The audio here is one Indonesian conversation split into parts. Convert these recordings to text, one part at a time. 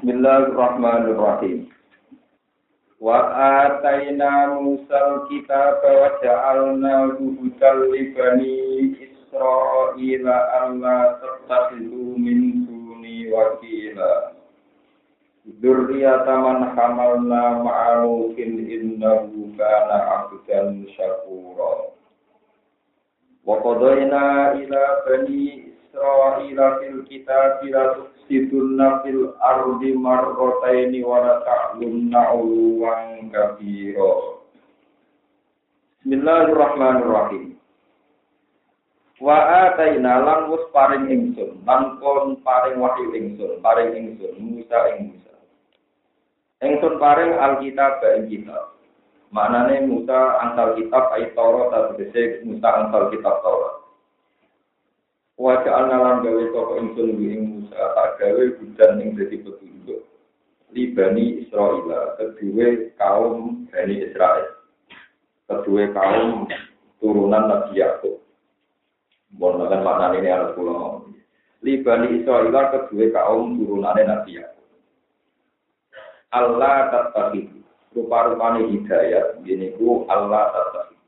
Bismillahirrahmanirrahim. Wa ataina Musa kitab wa ja'alna hudal li bani Israila alla tattakhidhu min duni wakila. Dzurriyyata man hamalna ma'a Nuhin innahu kana 'abdan syakura. Wa qadayna ila bani Israila fil kitab la tufsidunna fil ardi marrataini wa la ta'lunna uluwan kabira. Bismillahirrahmanirrahim. Wa ataina lan wis paring ingsun, lan kon paring wahyu ingsun, paring ingsun Musa ing Musa. Ingsun paring alkitab ing kitab. Maknane Musa antal kitab ayat Taurat atau Musa antal kitab Taurat. Wajah analam gawe toko ingsun ing Musa tak gawe hujan ing dadi petunjuk. Li Bani Israel, kedua kaum Bani Israel. Kedua kaum turunan Nabi Yakub. Makan makna ini harus pulang. Li Bani Israel kedua kaum turunan Nabi Yakub. Allah tatahid. Rupa-rupanya hidayat, ini ku Allah tatahid.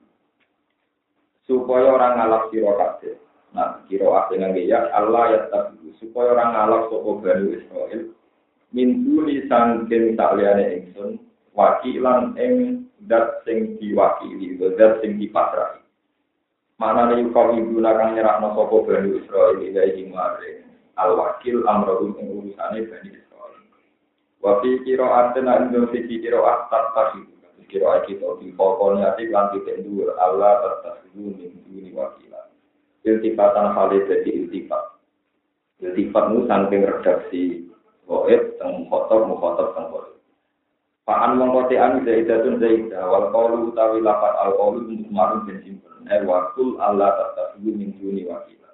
Supaya orang ngalap siro Nah, kira dengan ya Allah ya tabi supaya orang ngalap soko Bani Israel mintu li sangking sakliyane ingsun wakilan ing dat sing diwakili dat sing dipasrahi. Mana nih kau ibu nakang nyerahno soko Bani Israel ilahi maring al wakil amrahum ing urusane Bani Israel. Wafi kiro artena indo siki kiro ahtat tahi kiro kita di pokoknya ati lan ditendur Allah tertahidu min duni wakil iltifatan hal jadi iltifat. Iltifat itu samping redaksi goib, teng khotob, mukhotob, teng goib. Fa'an mengkoti an zaidatun zaidah, wal qawlu utawi lafat al untuk marun dan simpel. Eh wakul Allah tatafiyu min duni wakila.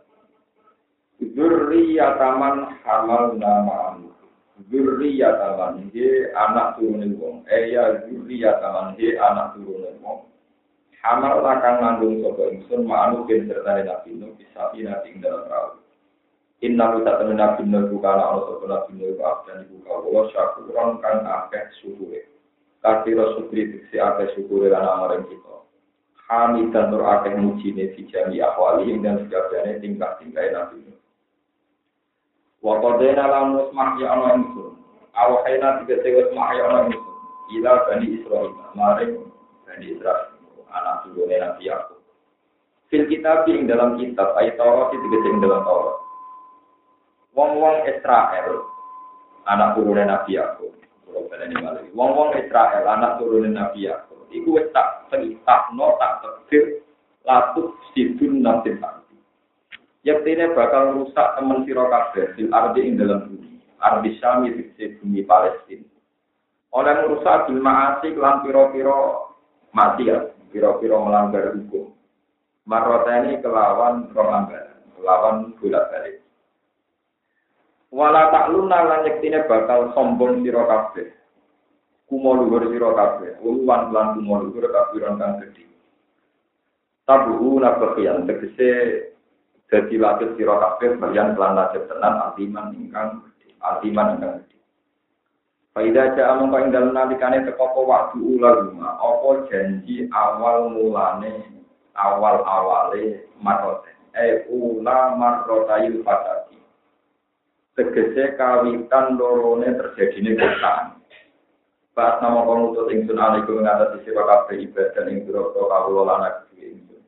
Zurriyataman hamal nama anu. Zurriyataman, he anak turunin wong. Eh ya zurriyataman, he anak turunin wong. Amal akan nanggung sopo ingsun ma'anu bin serta nabi nuh bisa nanti ing dalam perahu. Inna kita temen nabi nuh bukan Allah sopo nabi nuh dan ibu kawula syakuran kang akeh syukure. Kasiro syukri si akeh syukure lan amaring kita. Hamid dan nur akeh mujine fi jami ahwali dan sekalian tingkah-tingkah nabi nuh. Wa qadena lamus mahya ana ingsun. Tiga sewa mahya ana ingsun. Ila bani Israel, maring bani Israel anak turune Nabi Yakub. Fil kitab ing dalam kitab ayat Taurat itu ing dalam Taurat. Wong-wong Israel anak turune Nabi Yakub. Wong-wong Israel anak turune Nabi Yakub. Iku wis tak no tak tegir latuk sidun nanti tadi. Yaktine bakal rusak temen sira kabeh ardi ing dalam bumi. Ardi Syam itu bumi Palestina. Oleh merusak bil ma'asi lan pira-pira mati ya kira-kira melanggar hukum. Marota ini kelawan pelanggaran, kelawan bolak balik. Wala takluna lan yektine bakal sombong sira kabeh. Kumo luhur sira kabeh, uluwan lan kumo luhur kafiran kang gedhe. Tabuhu nabakian tegese dadi latih sira kabeh bayan lan latih tenan altiman ingkang altiman ingkang. Faida ja amung ing dalem nalikane teko apa waktu ulama, apa janji awal mulane awal awale marote. Eh ula marotayil fatati. Tegese kawitan lorone terjadine kotaan. Pas nama pengutut ingsun alaikum ngatasi sira kabeh ibadah ing pira kawula lan ingsun.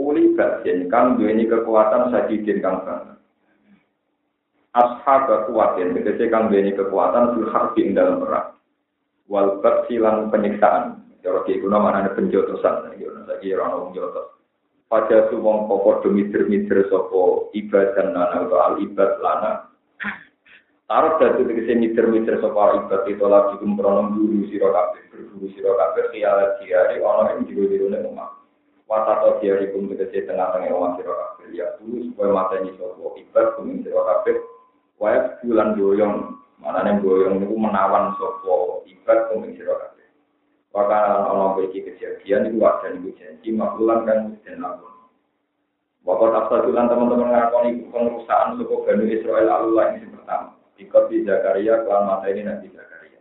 Uli basin kang duweni kekuatan sadidin kang banget. Ashab kekuatan, tegese kang duweni kekuatan fil harbi ing dalam perang. Wal silang penyiksaan. Cara ki kuna manane penjotosan, iki ono saiki ora ono penjotos. Pada tu wong pokok mitir-mitir sapa ibadah lana atau al ibad lana. Taruh dadi tegese mitir-mitir sapa ibad itu lagi kumprono guru sira kabeh, berburu sira kabeh kialat diari ono ing jero-jerone omah. Watato kum tegese tengah-tengah omah sira kabeh. Ya dulu supaya mateni sapa ibad kum sira kabeh Waya bulan doyong, mana nih doyong itu menawan sopo ibad kuming siro kabeh. Wakana ono bagi kejadian itu wadah niku janji maklulan kan dan lamun. Bapak tak tulan teman-teman ngakoni pengerusakan suku Bani Israel Allah ini pertama. Ikut di Zakaria, kelan mata ini Nabi Zakaria.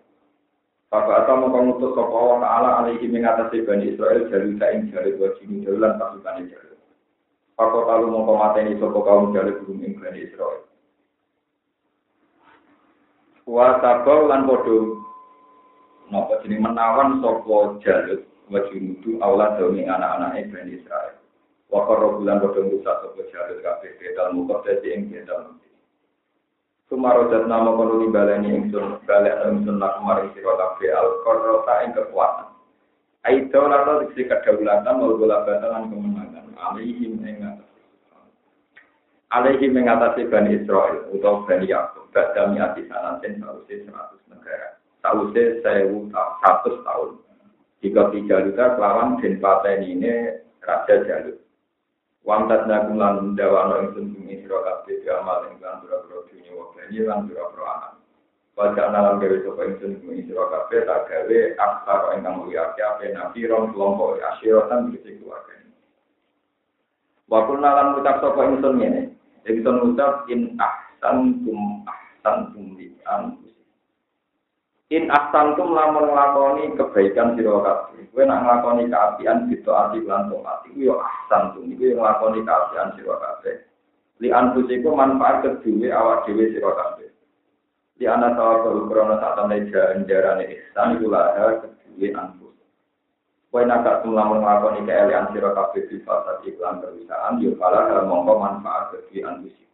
Bapak atau mau mengutus sopa Allah Ta'ala alaihi mengatasi Bani Israel jalur kain jalur wajib jalan pasukan jalur. Bapak kalau mau ini sopa kaum jalur belum Bani Israel. Wa sabau lan podo napa jeneng menawan sopa jalur wajib itu Allah demi anak-anak Bani Israel. Wa bulan podo rusak sopa jalur kabeh bedal mukoddasi ing bedal Sumarodat nama kono nimbalani ingsun balik ingsun nak kemarin sira kabeh al qarrota ing kekuatan. Aida lata diksi kedaulatan wal golabatan lan kemenangan alihim ing atas. Alihim ing atas Bani Israel utawa Bani Yakub badami ati sanaten sausé 100 negara. Sausé 1100 tahun. Jika tiga luka kelawan den pateni ini Raja Jalut. Wamtat nakum lan dawano ingsun bumi sira kabeh amal ing lan pira-pira dunya wa bani lan pira-pira anak. Wajah nalam gawe sapa ingsun bumi sira kabeh tak gawe aksar ingkang mulia kabeh nabi ron kelompok asyiratan bisa keluarga. Wa kunna lan ngucap sapa ingsun ngene. Ingsun ngucap in ahsan tum ahsan tum li In ahsantum lamun nglakoni kebaikan sira kabeh. Kowe nak nglakoni kaapian gitu ati lan taat iku yo ahsantum iku yo nglakoni kaapian sira kabeh. Li anfusiku manfaat kedue awak dhewe sira kabeh. Di ana tawakal krono sak temne janjarane ihsan iku laha kedue anfus. Kowe nak gak lamun nglakoni keelian sira kabeh di fasa iklan perusahaan yo pala mongko manfaat kedue anfusiku.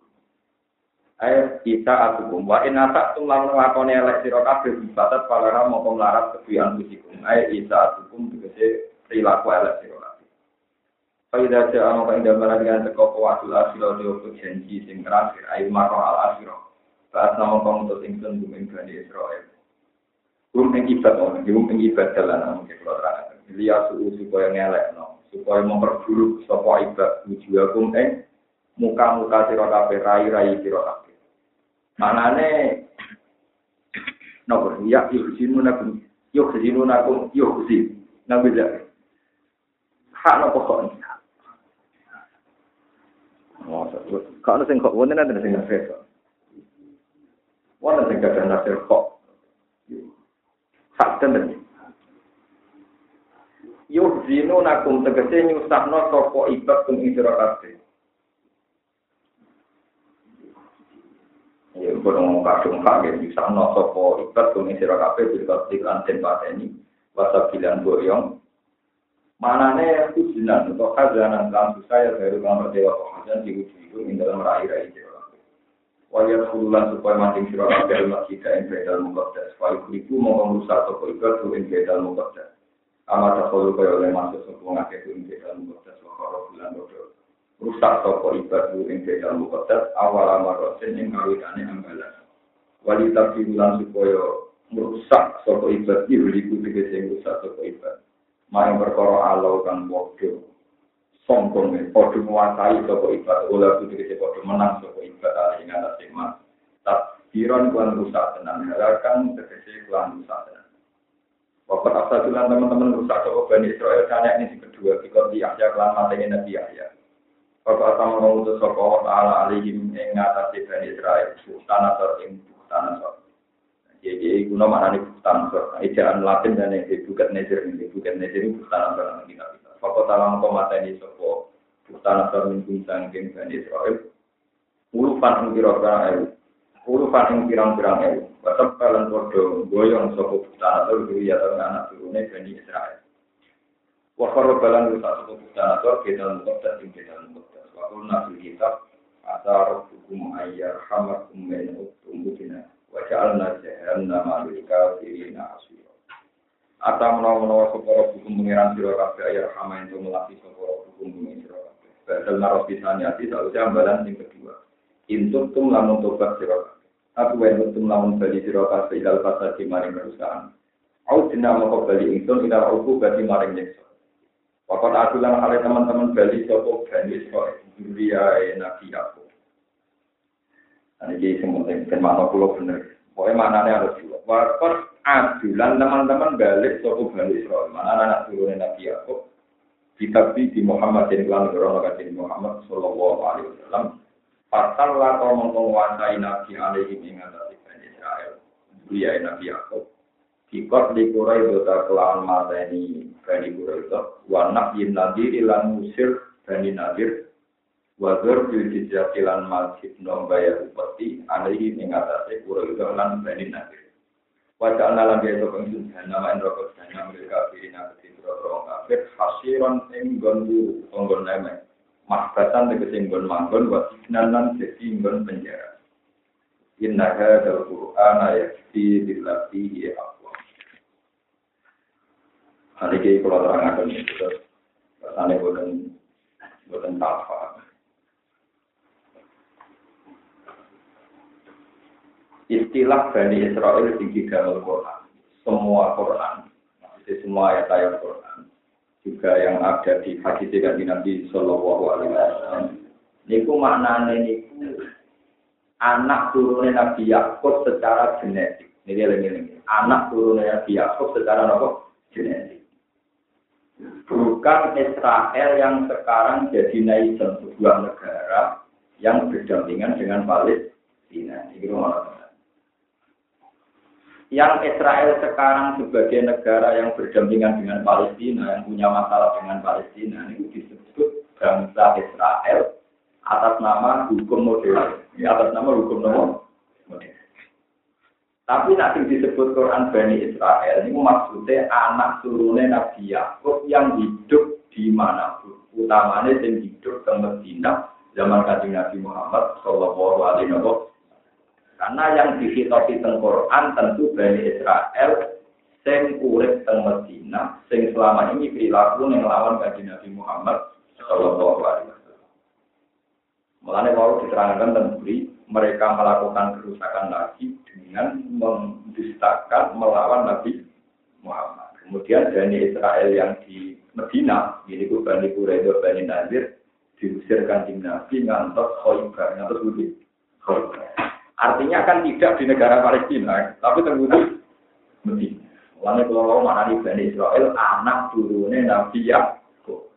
Ayo kita atukum wa in atak tum lamun lakone elek sira kabeh bibatat palara mongko melarat kebian kusikum. Ayo kita atukum tegese perilaku elek sira kabeh. Faida ja amo kang damel dengan teko kuwatul asiro de janji sing terakhir ayo maro al asiro. Saat nama kamu tuh ingsun bumi Bani Israel. Bum ing ibad ono, bum ing ibad dalan mungkin kalau terang. Liya suhu supaya ngelek no, supaya memperburuk sapa ibad wujuhakum ing muka-muka sira kabeh rai-rai sira kabeh. Manane nopo ya yuhsinu nakum yuhsinu nakum yuhsin. Nabi jadi. Hak nopo kok ini. Kalau sing kok wonten ada sing nafsu. Wonten sing kadang nafsu kok. Hak tenan. Yuhsinu nakum tegese nyusahno sapa ibad kum isra kabeh. Ya, gue ngomong kadung hak ya, bisa no sopo ibat kumi sira kafe bila tiklan den pateni, wasa bilan boyong. Mana nih ujian atau kazanan kan saya dari kamar dewa pengajian di ujung ini dalam rai-rai kafe. Wajah kulan supaya mancing sira kafe masjid yang bedal mukaddas. Wajah kuliku mau merusak sopo ibat yang bedal mukaddas. Amat tak kaya oleh masuk sopo ngake tuh yang bedal bulan rusak toko ibadah ing bedal mukodas awal amarosin ing kawitane ambalan. Wali tapi bulan supaya merusak toko ibadah yuliku tegese rusak toko ibadah. Main perkara alau kan bodoh. Sombong nih, bodoh menguasai toko. Olah itu tegese bodoh menang toko ibadah ing atas iman. Takdiran kuan rusak tenang. Halakan tegese kuan rusak tenang. Waktu asal teman-teman rusak toko Bani Israel karena ini kedua. Jika di Yahya kelan matanya Nabi Yahya. Bapak akan mengutus wa ta'ala alaihim ing ngatasi Bani Israel Buktan atau ing buktan atau Jadi guna mana nih buktan atau Ejaan Latin dan yang bukat nezir ini Bukat nezir ini buktan atau yang kita bisa. Bapak ta'ala mengkomata ini sapa? Buktan atau min bintang ing Bani Israel Ulufan ing kira-kira ewu. Ulufan ing pirang-pirang ewu. Bapak kalian bodoh goyong sapa buktan atau Duri atau anak turunnya Bani Israel Wakar balan rusak sapa buktan atau Kedal mukot ing kedal mukot Kulna fil kitab Asa rabbukum ayyar hamakum min uttum bukina Wa ja'alna jahannama lil kafirina asira. Ata menawa-menawa sapa rabbukum pengiran sira kabeh ayyar hama ento melati sapa rabbukum pengiran sira kabeh. Badal naroh bisani ati sausé ambalan sing kedua. Intut tum lamun tobat sira kabeh. Aku wa tum lamun bali sira kabeh ilal fasadi maring kerusakan. Au dina moko bali ingsun ilal uku bali maring nyeksa Waktu aku lan hal teman-teman Bali sopo Bani Israel Duria Nabi aku. Nah ini yang penting, dan mana pulau bener. Pokoknya mana harus juga. Waktu adulan teman-teman balik sopo Bani Israel. Mana anak turunnya Nabi aku. Kitab di Muhammad dan Tuhan Corona di Muhammad Sallallahu Alaihi Wasallam. Pasal lah kau menguasai Nabi alaihi ingat Bani ya Nabi Yakub. Dikot di kurai dota kelawan mata ini Bani kurai itu. Wanak yin nadir ilan musir Bani nadir. Wazir bil jizatilan masjid nombaya upeti. Alihi mengatasi itu lan Bani nadir. Wajah anak lagi itu pengsun nama rokok sana mereka kafir nak ketidakro kafir hasiran enggon guru enggon nemen makbatan tegese enggon manggon wasinan lan jadi enggon penjara. Inna hadzal qur'ana yakfi billati aqwa. Hari ini kalau terangkan itu, rasanya bukan bukan apa. Istilah Bani Israel di dalam Quran. Semua Quran, maksudnya semua ayat-ayat Quran, juga yang ada di hadis dari Nabi Shallallahu Alaihi Wasallam. Niku maknanya niku anak turunnya Nabi Yakub secara genetik. Ini lagi Anak turunnya Nabi Yakub secara apa? Genetik. Bukan Israel yang sekarang jadi nation sebuah negara yang berdampingan dengan Palestina. Ini yang Israel sekarang sebagai negara yang berdampingan dengan Palestina, yang punya masalah dengan Palestina, itu disebut bangsa Israel atas nama hukum modern, ya, atas nama hukum modern. Tapi nanti disebut Quran Bani Israel ini maksudnya anak turunnya Nabi Yakub yang hidup di mana utamanya yang hidup di Medina zaman kajian Nabi Muhammad Shallallahu Alaihi Wasallam karena yang dihitopi teng Quran tentu Bani Israel sing urip teng Medina, sing selama ini perilaku yang lawan Nabi Muhammad Shallallahu Alaihi Wasallam. Mulanya kalau diterangkan tentang mereka melakukan kerusakan lagi dengan mendustakan melawan Nabi Muhammad. Kemudian Bani Israel yang di Medina, ini ku Bani Quraidah, Bani Nadir, diusir kanjeng Nabi ngantos Khoibar, ngantos Budi Khoibar. Artinya kan tidak di negara Palestina, tapi terbukti Medina. Lalu kalau mana di Bani Israel, anak turunnya Nabi Yakub.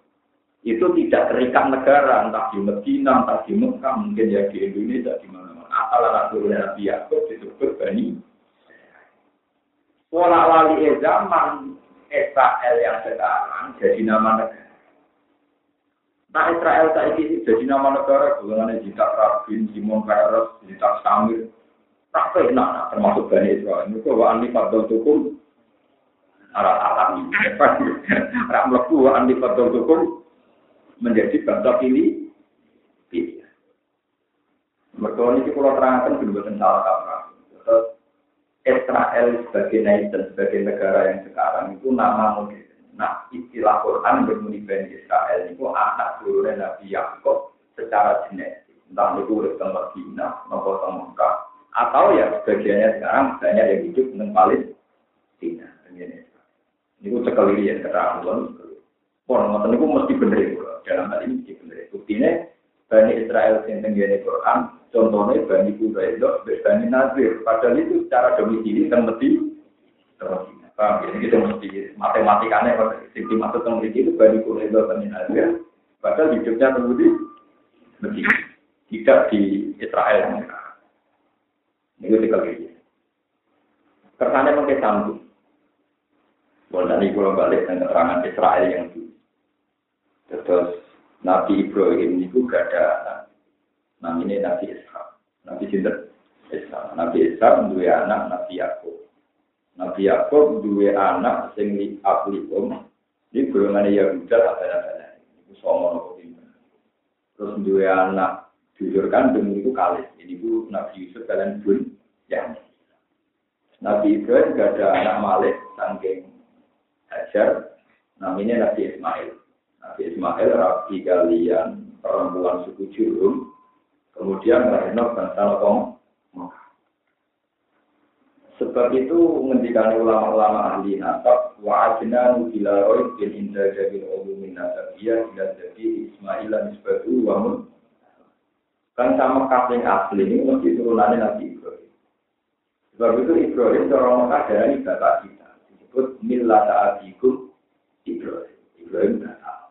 Itu tidak terikat negara, entah di Medina, entah di Mekah, mungkin ya di Indonesia, di mana-mana. Asal anak turunnya Nabi Yakub disebut Bani Pola wali zaman Israel yang sekarang jadi nama negara. Nah Israel saat ini jadi nama negara, golongannya Jitak Rabin, Simon Peres, Jitak Samir. Tak enak, nah, termasuk Bani Israel. Ini kok Andi Fadol Tukum, arah alam. Rak melebu Andi Fadol Tukum menjadi bangsa pilih. Pilih. Mereka ini kalau terangkan kedua salah kaprah. Israel sebagai nation, sebagai negara yang sekarang itu nama modern. Nah, istilah Quran bermuni Bani Israel itu anak turunnya Nabi Yakub secara genetik. Entah itu urip teng Medina, nopo atau ya sebagiannya sekarang banyak yang hidup dengan Palestina. Ini itu sekali ya keterangan. Pon ngoten niku mesti bener itu. Dalam hal ini mesti bener. Buktinya Bani Israel yang tenggene Quran, contohnya Bani Quraidah, Bani Nazir. Padahal itu secara domisili teng Medina. Paham ya? Itu mesti matematikanya kalau sing dimaksud tentang itu bani kureba bani Nazir. Padahal hidupnya terbudi mesti tidak di Israel. Ini tiga kali. Kesannya mungkin sambung. Kalau nanti kalau balik dengan keterangan Israel yang dulu. Terus Nabi Ibrahim itu gak ada namanya Nabi Ishak. Nabi Sinter Ishak. Nabi Ishak dua anak Nabi Yakub. Nabi Yakub dua anak sing li aplikum. Ini golongan Yahuda. Itu sama nopo Terus dua anak jujur kan demi itu kali. Ini bu Nabi Yusuf kalian pun yang Nabi Ibrahim gak ada anak Malik saking Hajar. Namanya Nabi Ismail. Nabi Ismail rapi kalian perempuan suku Jurum. Kemudian lahirnya bangsa Nokong Sebab itu menghentikan ulama-ulama ahli nasab wa ajna nubila roy bin inda jabil ulumin nasabiyah bila jadi Ismail nisbatu wa mun kan sama kasing asli ini mesti turunannya Nabi Ibrahim. Sebab itu Ibrahim orang Mekah dari bapak kita disebut millata abikum Ibrahim. Ibrahim tahu.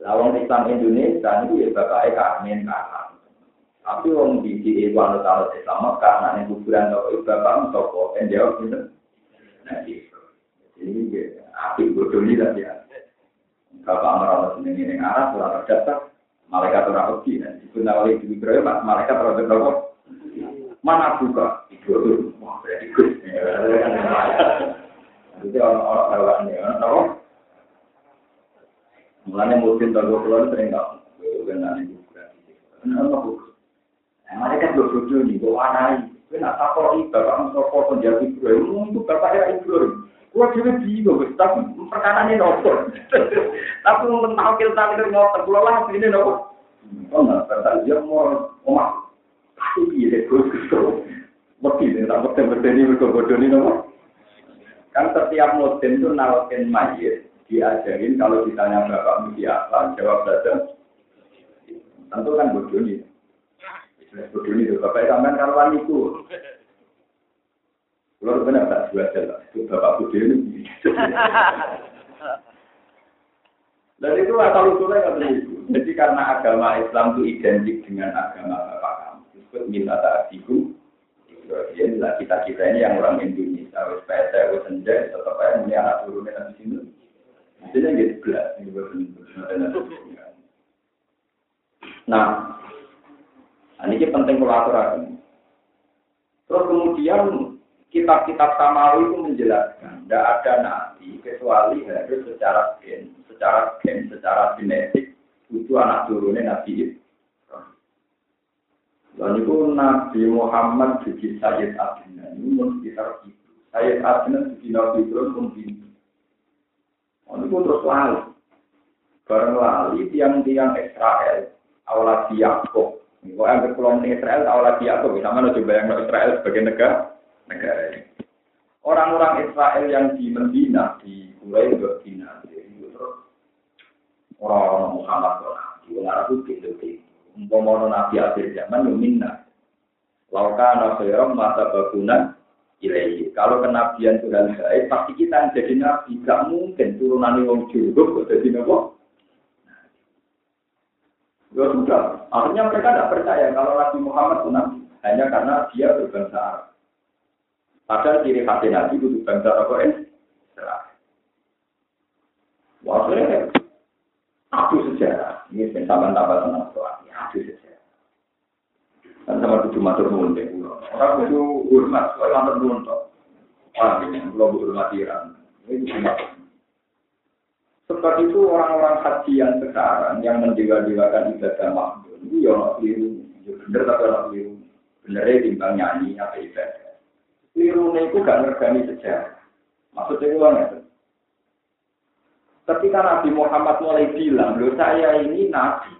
Lawang Islam Indonesia itu ya bapaknya Karmen Karman. Tapi wong di itu anu tahu Islam karena ini kuburan toko bapak toko yang jawab gitu. Nah gitu. Ini api bodoh ini ya. Bapak merasa sendiri ini arah surat terdaftar malaikat orang pergi dan digunakan oleh di Ibrahim malaikat orang terdaftar mana buka itu wah berarti gus. Itu orang-orang hewannya, orang Mulanya mungkin kalau keluar sering tahu, kan nanti bodoh nih, gue warnai. Gue nak takut itu, bapak Ibrahim, itu bapak ya juga bingung, tapi nopo. Tapi tahu itu mau terpulang lah, nopo. Omah. Mesti nih, tak. Kan setiap musim itu nawakin mayit, diajarin kalau ditanya bapak mesti apa, jawab saja. Tentu kan bodoh nih. Bodoh itu, bapak sampean karuan itu. Kalau benar tak dua jalan, itu bapak bodoh ini. Dan itu asal usulnya nggak begitu. Jadi karena agama Islam itu identik dengan agama bapak kamu. Disebut minta ta'adiku. Inilah kita kita ini yang orang Indonesia, wes PT, wes senja, tetap aja ini anak turunnya di sini. Jadi gitu belas, Nah, ini penting kolaborasi. Terus kemudian kitab-kitab samawi itu menjelaskan tidak ada nabi kecuali harus secara gen, secara gen, secara genetik itu anak turunnya nabi Dan itu Nabi Muhammad jadi Sayyid Adnan ini pun sekitar itu. Sayyid Adnan jadi Nabi Ibrahim pun itu. Ini pun terus lalu. Bareng lali tiang-tiang Israel, awal Yaakub, Kok yang pulau Israel tahu lagi aku bisa mana coba yang Israel sebagai negara negara ini. Orang-orang Israel yang di Medina di mulai Medina itu terus orang-orang Muhammad di Arab itu gitu. Nabi akhir zaman minna. Lauka nafiram mata bagunan ilahi. Kalau kenabian Tuhan baik, pasti kita jadi nabi. Gak mungkin turunan yang kok jadi nabi. Ya sudah, akhirnya mereka tidak percaya kalau Nabi Muhammad itu Nabi. Hanya karena dia berbangsa Arab. Padahal ciri khas Nabi itu berbangsa Arab Israel. Wah, aku sejarah. Ini sama tambah tenang soal. Aku sejarah. Dan sama tujuh matur nuwun deh Orang itu hormat, soal matur nuwun. Wah, ini kalau hormati Ini cuma Sebab itu orang-orang haji yang sekarang yang mendewa-dewakan ibadah makhluk itu ya orang keliru. Ya bener tapi orang keliru. Benernya timbang nyanyi apa ibadah. Keliru itu gak ngergani sejarah. Maksudnya itu itu. Ketika Nabi Muhammad mulai bilang, loh saya ini Nabi.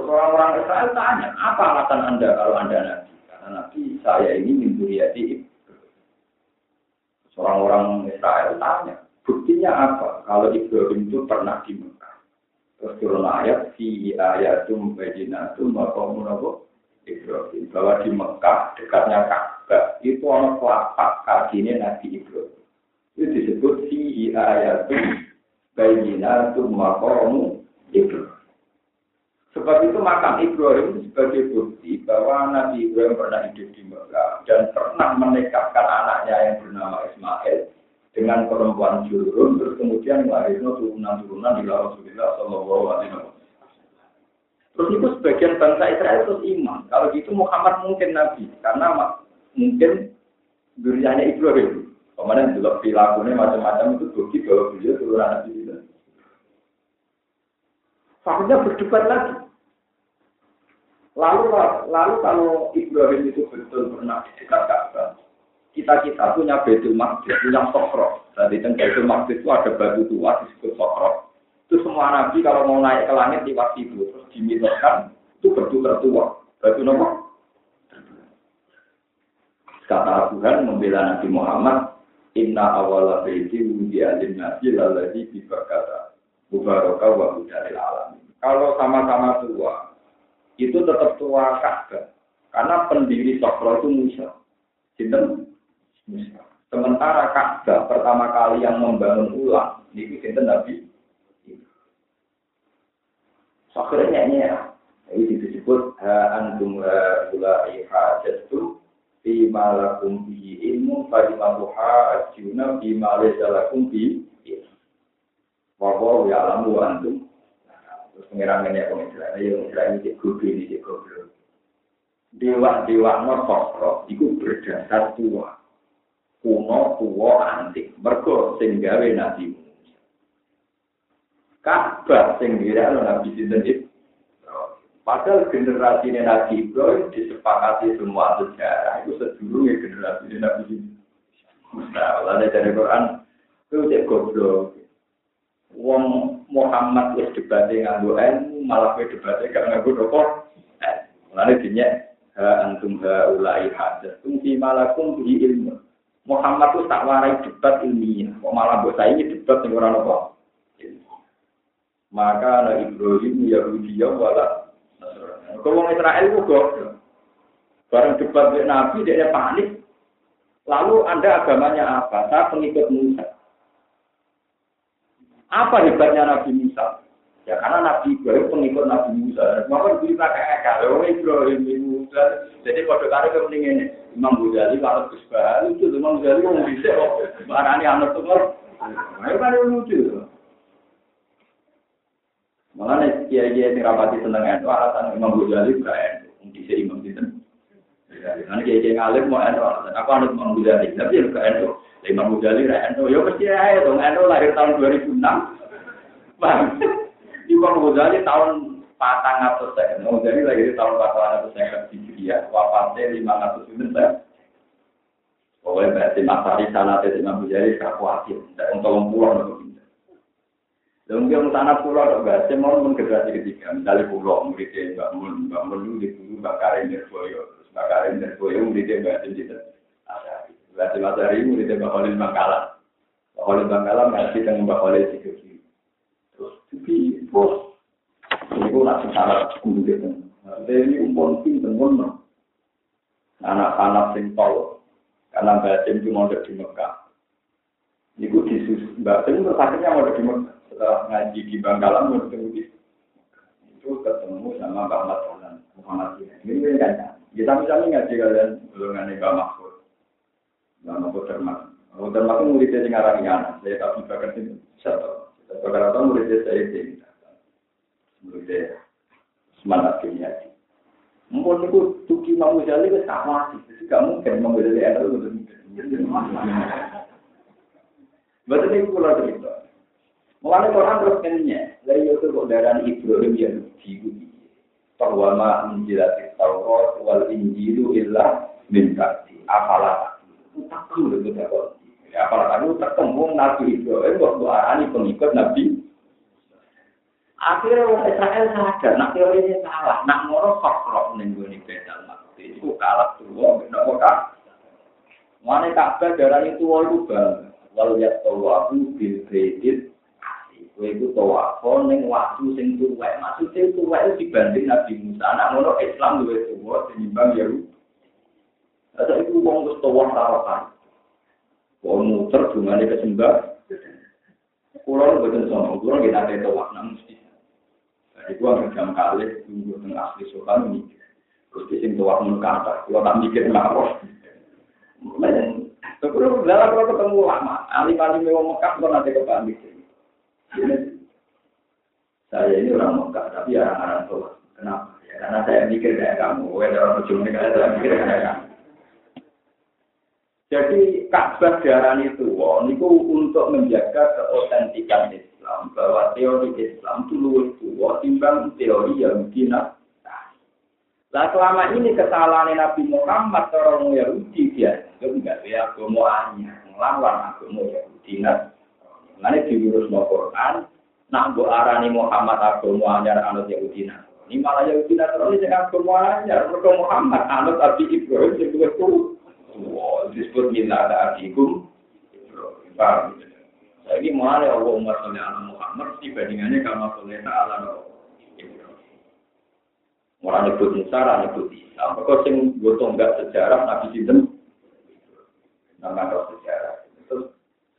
Orang-orang Israel tanya, apa alasan Anda kalau Anda Nabi? Karena Nabi saya ini mimpi Orang-orang Israel tanya, Buktinya apa? Kalau Ibrahim itu pernah di Mekah. Terus turun ayat, fi ayatum bajinatum maqamun apa? Ibrahim. Bahwa di Mekah, dekatnya Ka'bah, itu orang telapak kakinya Nabi Ibrahim. Itu disebut fi ayatum bajinatum maqamun Ibrahim. Sebab itu makam Ibrahim itu sebagai bukti bahwa Nabi Ibrahim pernah hidup di Mekah dan pernah menikahkan anaknya yang bernama Ismail dengan perempuan jurun, terus kemudian melahirkan turunan-turunan di Rasulullah Shallallahu Alaihi Wasallam. Terus itu sebagian bangsa Israel terus iman. Kalau gitu Muhammad mungkin nabi, karena mungkin duriannya Ibrahim. Kemudian juga perilakunya macam-macam itu bukti bahwa beliau turunan nabi itu. Berdebat lagi. Lalu, lalu kalau Ibrahim itu betul pernah di dekat Ka'bah, kita kita punya betul Maqdis, punya sokro. Jadi di betul Maqdis itu ada batu tua disebut sokro. Itu semua nabi kalau mau naik ke langit di waktu itu terus dimintakan itu batu tertua. Batu nomor kata Tuhan membela Nabi Muhammad Inna awala baiti wudi alim nabi laladi kata Mubaraka wa hudalil alam Kalau sama-sama tua itu tetap tua kagak karena pendiri Sokro itu Musa. Sinten Sementara Ka'bah pertama kali yang membangun ulang, ini sinten Nabi. Akhirnya ya, ini disebut ha antum ha ulai hajatu fi malakum bi ilmu fa imamuha ajuna fi malaysa lakum bi Wawa ya alamu antum. Terus pengiran ini aku misalnya yang misalnya ini cek ini cek dewa dewa no itu berdasar tua kuno tua antik mergo sing gawe nabi Ka'bah sing dirakno nabi sinten Padahal generasi Nabi Ibrahim disepakati semua sejarah itu sedulurnya generasi Nabi Musa. Lalu dari Quran itu cek goblok. Wong Muhammad wis debate nganggo ilmu malah kowe debate gak nganggo apa? Lalu dinya ha antum ha ulai hadas tum fi malakum bi ilmu. Muhammad itu tak warai debat ilmiah, kok malah mbok saiki debat sing ora apa. Maka na Ibrahim Yahudi wala kalau Israel itu goblok. Barang debat dengan Nabi, dia panik. Lalu Anda agamanya apa? Saya pengikut Musa. Apa hebatnya Nabi Musa? Ya karena Nabi Ibrahim pengikut Nabi Musa. Maka kita kayak kalau Ibrahim Musa. Jadi pada kali kepentingan ini, Imam Ghazali kalau Gus itu Imam Ghazali mau bisa kok. Barani anak tuh Ayo kan lucu. Mengenai kiai-kiai yang rapati tentang itu alasan Imam Ghazali bukan itu. Di sini Imam Sinten. Karena kiai-kiai ngalim mau itu alasan. Aku anut Imam Ghazali, tapi ya bukan itu. Imam Ghazali ra itu. Ya pasti dong. Itu lahir tahun 2006. Bang. Imam Ghazali tahun patang atau. Imam Ghazali lahir tahun patang atau saya di Syria. Wafatnya lima ratus itu saya. Pokoknya berarti masari sana Imam Ghazali khawatir. Untuk pulang dan mungkin tanah pulau enggak, saya mau generasi ketiga, misalnya pulau, muridnya Mbak Mun, Mbak Mun di dulu Mbak Karim Nirboyo, terus Mbak Karim Nirboyo muridnya Mbak Sinjita. Mbak Simatari muridnya Mbak Khalil Bangkalan. Mbak Khalil Bangkalan ngaji dengan Mbak Khalil Sidoki. Tapi, bos, ini pun nasi syarat guru gitu. Maksudnya ini umpon pinter, ngono. Anak-anak sing karena Sim cuma ada di Mekah. Iku disus, Sim terus akhirnya ada di Mekah. Setelah ngaji di Bangkalan mau di itu ketemu sama Mbak Ahmad Muhammad ini kan ya sami-sami ngaji kalian ngaji Mbak Mahfud. Mbak Mahfud Termak Mahfud Termak itu muridnya yang ngarang anak saya tak bisa kerja satu Atau muridnya saya ini Mungkin itu tuki mau jadi gak mungkin ada itu. Betul itu kalau cerita. Quran terus dari itu kok darah Ibrahim Taurat wal Injilu illa. Apalah takut itu dapat. Ya apalah kamu tertembung Nabi Ibrahim waktu arani pengikut Nabi. Akhirnya orang Israel sadar, nak teorinya salah, nak ngoro sokrok nengguni bedal mati. Itu kalah tua, benar kok Mana Ka'bah darah itu walu bang, walu ya tawabu bil kredit Kowe iku tawafo ning waktu sing tuwek. Maksude tuwek dibanding Nabi Musa. Anak ngono Islam luwih tuwa tinimbang Yahudi. Ada itu wong wis tawaf tarokan. Wong muter dungane kesembah. Kulo mboten sono, kulo nggih nate tawaf nang mesti. Jadi gua jam kali tunggu teng asli sokan ini. Terus di sini tawaf mun kata, kulo tak mikir ngapa. Terus dalam ketemu lama, alim-alim wong Mekah kok nate kepamit. Saya ini orang Mekah, tapi orang-orang tua. Kenapa? Ya, karena saya mikir kayak kamu. Orang ujung negara saya mikir kayak kamu. Jadi Ka'bah darah itu, itu untuk menjaga keautentikan Islam, bahwa teori Islam itu luwih tua timbang teori yang Nah, selama ini kesalahan Nabi Muhammad orang Yahudi dia itu enggak ya agama melawan agama Yahudi. Nah, Nanti diurus no Quran, nak bu arani Muhammad agama anyar anut Yahudi Ini malah Yahudi terus ini agama anyar. Mereka Muhammad anut Abi Ibrahim itu Wow, disebut minta ada abikum. Paham? Jadi mulai Allah Umar oleh anak Muhammad dibandingannya kama soleh ta'ala Orang nyebut Musa, orang nyebut Isa. Mereka sing gotong enggak sejarah Nabi Sinten. Nama sejarah.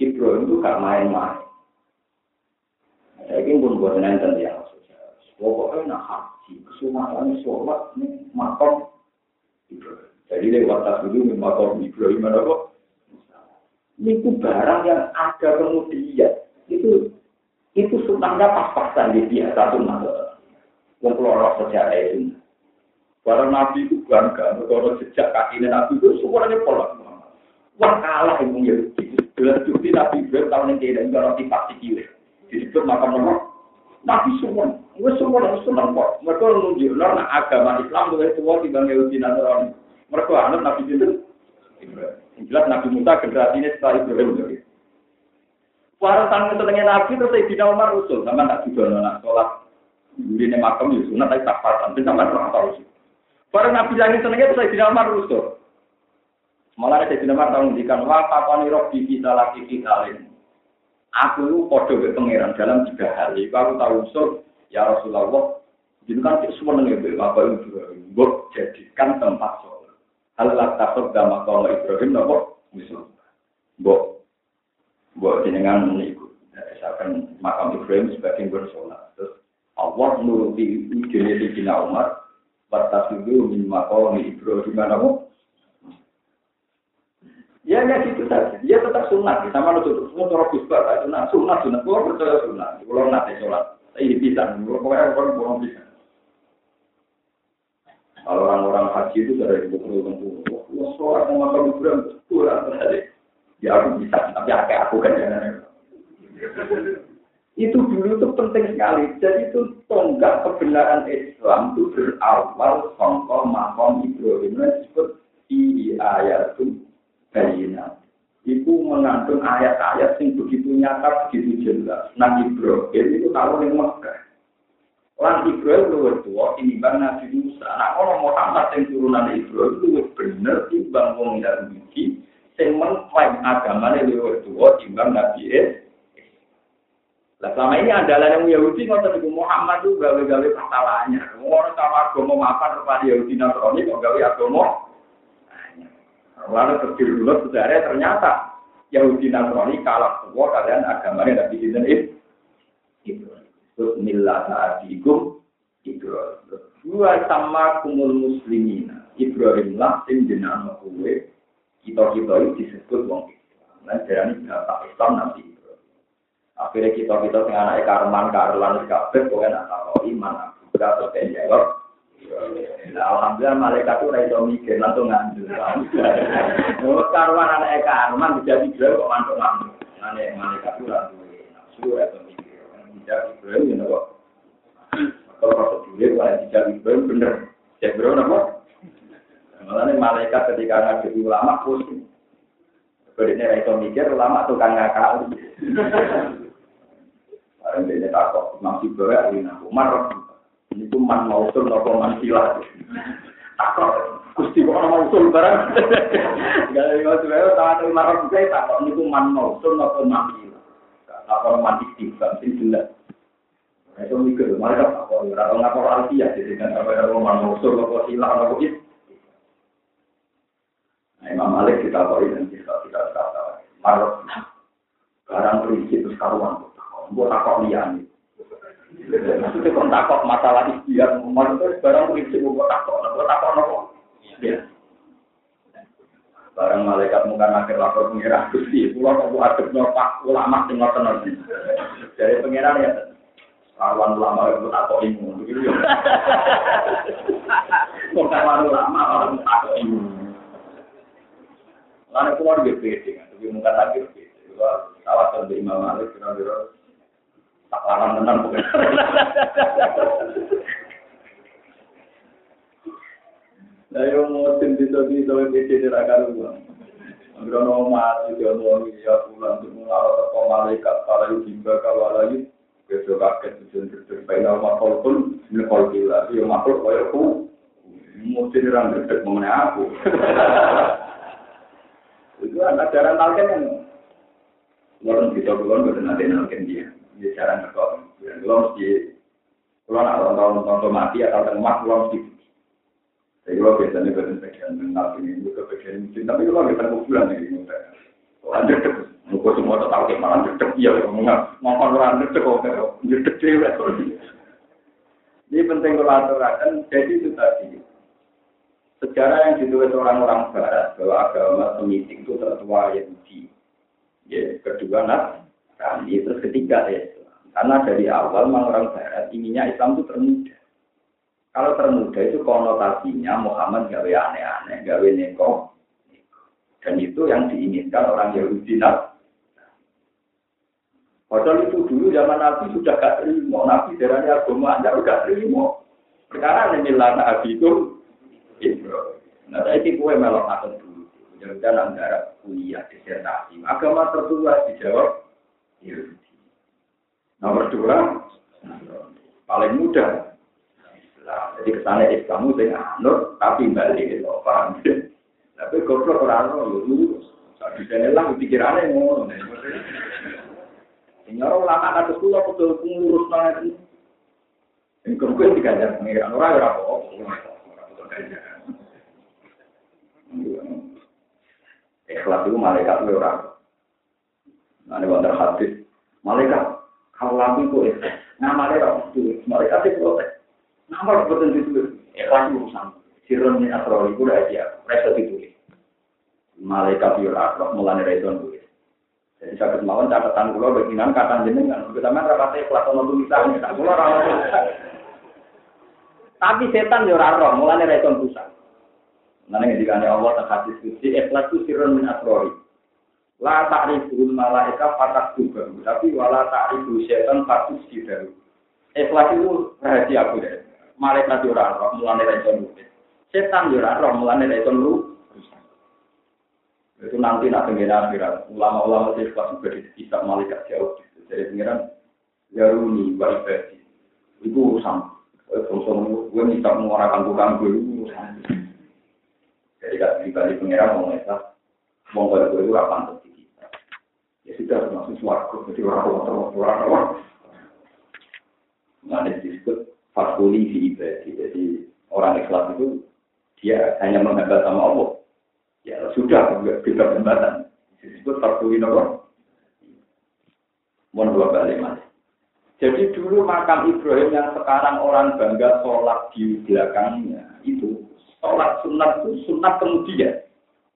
Ibrahim itu gak main-main. Saya pun buat nonton dia Pokoknya nak haji, kesunatan sholat ini makam Ibrahim. Jadi lewat tas dulu makam Ibrahim kok. Itu barang yang ada kemudian itu itu sunahnya pas-pasan di biasa sunnah. Yang keluar sejarah itu. Barang Nabi itu bangga, kalau sejak kaki Nabi itu semuanya pola. Wah kalah yang Yahudi. Jelas bukti Nabi Ibrahim tahun yang tidak ada roti pasti kiri. Disebut makam nomor. Nabi semua, gue semua harus senang kok. Mereka menunjuk, nah agama Islam mulai tua di bang Yahudi Nasrani. Mereka anut Nabi itu. Jelas Nabi Musa generasi ini setelah Ibrahim. Tanggung setengah Nabi terus tidak Umar Rasul. Sama nak juga anak sholat. Ini makam ya sunat tapi tak paham. Tapi sama orang tahu sih. Barang Nabi lagi senengnya itu saya tidak Umar Rasul. Malah tidak Umar tahu ngendikan wah kapani roh di kita lagi kita lain. Aku lu podo ke pangeran dalam tiga hal. Iku aku tahu usul ya Rasulullah. Jadi kan semua nengen bapak. Buk jadikan tempat sholat. Hal lah takut sama kalau Ibrahim nopo misal. Buk buat jenengan meniku. Misalkan makam Ibrahim sebagai bersolat. Terus Allah nuruti ide di Umar. Batas itu min makam Ibrahim mana Ya, ya gitu saja. Dia tetap sunat. Sama lu semua cara kusba, sunat, sunat, sunat. Kalau percaya sunat. Kalau nanti sholat. Ini bisa. Kalau orang orang bisa. Kalau orang-orang haji itu sudah ibu perlu Wah, sholat mau makan Ibrahim. Kurang terjadi. Ya aku bisa, tapi kayak aku kan. Itu dulu itu penting sekali. Jadi itu tonggak kebenaran Islam itu berawal songkol makom Ibrahim disebut di ayat itu bayina. Itu mengandung ayat-ayat yang begitu nyata, begitu jelas. Nah Ibrahim itu tahu yang Mekah. Lan Ibrahim luwih tua tinimbang Nabi Musa. Nah kalau Muhammad yang turunan Ibrahim luwih bener timbang wong Yahudi sing mengklaim agamanya lebih tua timbang Nabi Isa. Nah, selama ini adalah yang Yahudi ngotot ibu Muhammad itu gawe-gawe kesalahannya. Orang sama agama maafan kepada Yahudi Nasrani kok gawe agama. Lalu terdiri dulu sebenarnya ternyata Yahudi Nasrani kalah tua kalian agamanya Nabi Isa. Terus milah saatikum Ibrahim. Dua sama kumul muslimin. Ibrahim lah sing jenama kue kita-kita itu disebut wong Islam. Nah, jadi bapak Islam nanti. Akhirnya kita-kita sing anak karman, karlan, kabeh, pokoknya nak tahu iman, juga atau jawab. Nah, alhamdulillah malaikat itu raiso mikir, langsung ngambil. Menurut karuan anak karman, bisa dijual kok mantuk-mantuk. Anak malaikat itu langsung nafsu, Bisa Ibrahim, ya kok. Kalau prosedurnya, kalau tidak Ibrahim, bener. Cek Ibrahim, apa? Malah malaikat ketika ngaji ulama pusing. Berikutnya itu mikir ulama tukang ngakal. Barang dia takut masih bawa ini Umar. Ini tuh man mausul nopo man silah. Takut. Gusti kok orang mausul barang. Gak ada yang tahu tahu Umar saya takut ini tuh man mausul nopo man silah. Takut man istiqam sih jelas. Itu mikir, mereka takut. Orang ngapor alfiah jadi kan apa yang man mausul nopo silah nopo itu. Nah, Imam Malik kita tahu dan kita tidak kata marot barang prinsip itu karuan buat takok lian maksudnya kok takok masalah ikhtiar marot itu barang prinsip buat takok buat takok nopo ya barang malaikat muka akhir lapor pengira gusti. Pulau kok adep nyopak ulama sing ngoten dari pengiran ya karuan ulama itu takok ilmu begitu ya. Kok karuan ulama orang takok ilmu Karena keluar dia pede kan, tapi lagi pede. Juga kawasan dari Imam Malik kira-kira tak larang tenang bukan. Nah, yang mau tim bisa bisa pede di rakyat uang. Agrono mati dia mau ya pulang di mulai ke malaikat para juga kalau lagi besok kaget tujuan terbaik nama pun kalau gila dia makhluk kayak aku mesti dirang dekat mengenai aku. Itu ajaran talken kan. Kalau kita belum betul nanti nalken dia, dia cara ngekor. Dan kalau mesti, kalau nak orang tahun nonton mati atau tengah, kalau mesti. Jadi kalau biasanya betul bagian mental ini juga bagian mungkin, tapi kalau kita bulan ini udah. Lanjut terus, muka semua tahu kayak malah cek iya, ngomong ngomong orang cek kok, cek cewek. Ini penting kalau aturakan, jadi itu tadi. Sejarah yang ditulis orang-orang Barat bahwa agama Semitik itu tertua Yahudi. Ya, kedua Nasrani, terus ketiga Islam. Karena dari awal orang Barat inginnya Islam itu termuda. Kalau termuda itu konotasinya Muhammad gawe aneh-aneh, gawe neko. Dan itu yang diinginkan orang Yahudi Nasrani. Padahal itu dulu zaman Nabi sudah gak terima. Nabi darahnya agama anda udah terima. Sekarang ini lana Nabi itu. Nah, saya itu kue melok akan dulu. Mudah-mudahan antara kuliah disertasi. Agama tertua dijawab Yahudi. Nomor dua, paling mudah. Jadi ke sana Islam itu anur, tapi balik itu paham. Tapi goblok orang itu Di sana lah pikirannya ngono. Nyoro ulama kados kula kudu ngurus nang itu. Ing kuwi digajar pengiran ora ora apa. Ikhlas itu malaikat orang. Nah, wonder hadis. Malaikat, kalau lampu itu ikhlas. Nah, malaikat itu, malaikat itu protes. Kalau betul itu, ikhlas itu urusan. Sirun min itu udah aja. Mereka ditulis. Malaikat itu orang, mulanya rezon tulis. Jadi saya kemauan catatan kula beginan kata jenengan. Main rapatnya kelas ono tulisan. Ora Tapi setan yo ora roh, mulane ra iso pusat. Nane ngendikane Allah tak hadis suci ikhlas itu sirrun min asrori. La ta'riful malaika fatak juga, tapi wala ta'rifu setan fatus sidaru. Ikhlas itu rahasia deh. Malaikat yo ora roh, mulane ra iso Setan yo ora roh, mulane ra iso itu nanti nak pengen akhirat ulama-ulama di kelas juga bisa malaikat jauh. Jadi pengiran yaruni wa ibadi. Itu urusan. Urusan gue minta menguarakan bukan gue itu urusan jadi kalau pribadi pengiran mau ngesah. Mau pada gue itu apa kita? Ya sudah masuk suaraku. Jadi orang-orang orang-orang. Nah, disebut fakuli di ibadi. Jadi orang ikhlas itu dia hanya menghadap sama Allah. Ya sudah kita jembatan. Disebut farduin apa? Mohon balik mas. Jadi dulu makam Ibrahim yang sekarang orang bangga sholat di belakangnya itu sholat sunat itu sunat kemudian.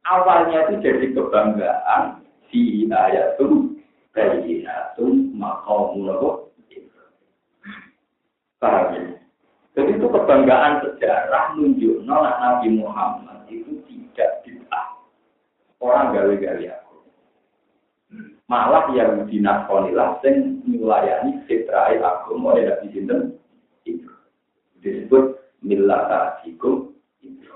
Awalnya itu jadi kebanggaan si ayatum bayinatum maqamul paham ya? Jadi itu kebanggaan sejarah nunjuk Nabi Muhammad itu tidak orang gawe-gawe aku. Malah yang dinakonilah sing nyulayani fitrahe agama ya di sinten itu. Disebut millata iku itu.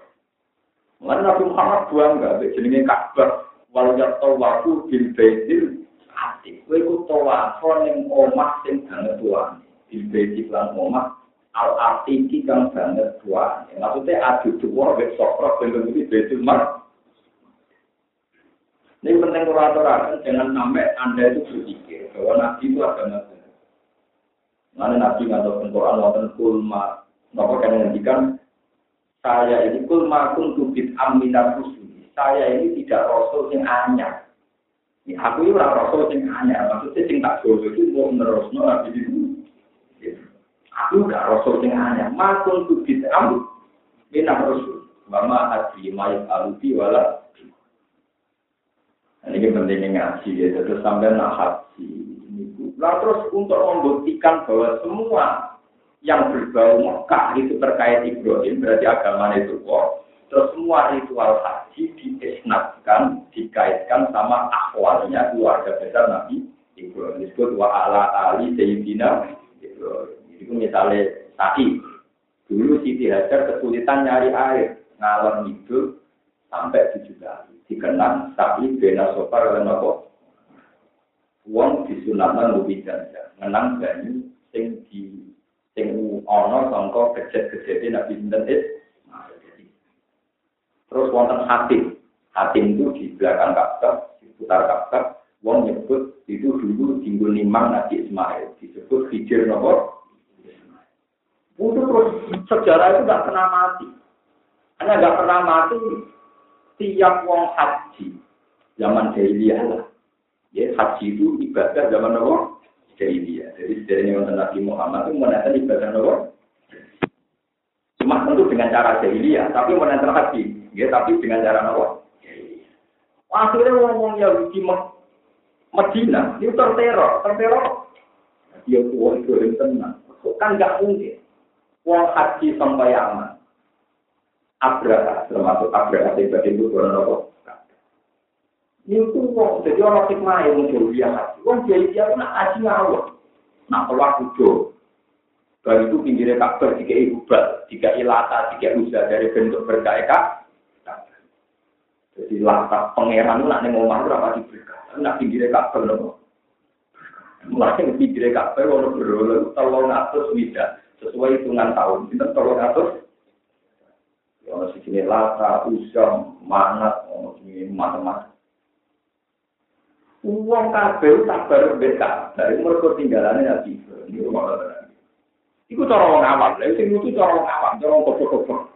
Mana Nabi Muhammad buang enggak jenenge Ka'bah wal yatawafu bil baitil ati. Kowe ku tawafo ning omah sing banget tuane. Bil baitil lan omah al arti iki kang banget tuane. Maksudnya adu dua wis sokro ben iki baitul mar ini penting kuratoran, jangan sampai Anda itu berpikir bahwa Nabi itu agama benar. Mana Nabi nggak Quran, wonten kulma, nopo kan menghentikan saya ini kulma kuntubit aminat rusuli. Saya ini tidak rasul yang anyar. Ya, aku ini orang rasul yang anyar. Maksudnya sing tak boleh itu mau menerus Nabi itu. Aku gak rasul yang anyar. Makun kubit aminat rusul. Mama hati mayat alubi wala Nah, ini pentingnya ngaji ya, terus sampai nak haji. Nah terus untuk membuktikan bahwa semua yang berbau Mekah itu terkait Ibrahim, berarti agama itu kok. Terus semua ritual haji diisnatkan, dikaitkan sama akhwalnya keluarga besar Nabi Ibrahim. Disebut wa ala ali Sayyidina Ibrahim. Itu misalnya tadi, dulu Siti Hajar kesulitan nyari air, ngalor itu sampai tujuh kali. Dikenang tapi bena sopar dan nopo uang disunatkan lebih ganja menang banyu sing di sing ono sangka kejet kejadian nabi sinten is. Terus wonten hati hati itu di belakang kakak di putar kakak uang nyebut itu dulu tinggal nimang nabi Ismail. Disebut hijir nopo itu terus sejarah itu nggak pernah mati hanya nggak pernah mati tiap wong haji zaman jahiliyah lah. Ya, haji itu ibadah zaman apa? Jahiliyah. Jadi dari yang Nabi Muhammad itu menandakan ibadah apa? Cuma tentu dengan cara jahiliyah, tapi menentang hati. Ya, tapi dengan cara apa? Akhirnya ngomong Yahudi Medina, itu terteror, terteror. Dia kuat itu yang tenang. Kan nggak mungkin. Wong haji sampai aman. Abraha, termasuk Abraha sebagai itu bukan apa? Itu wong, jadi orang hikmah yang muncul dia haji. Wong dia dia nak haji ngawur. Nak keluar kudo. Baru itu pinggirnya kabar, tiga ibu bal, tiga ilata, tiga usaha dari bentuk berkaya Jadi lata pangeran nak neng omah itu apa diberikan. Nak pinggirnya kabar loh. Mulai yang pinggirnya kabar, kalau tolong atas wida. Sesuai hitungan tahun. Kita tolong atas. Ya, di sini lata, usam, manat, ini macam-macam. Uang kabel sabar mbek dari mereka tinggalannya Nabi Ini rumah Iku cara wong awam, lha sing itu cara wong awam, cara wong goblok-goblok.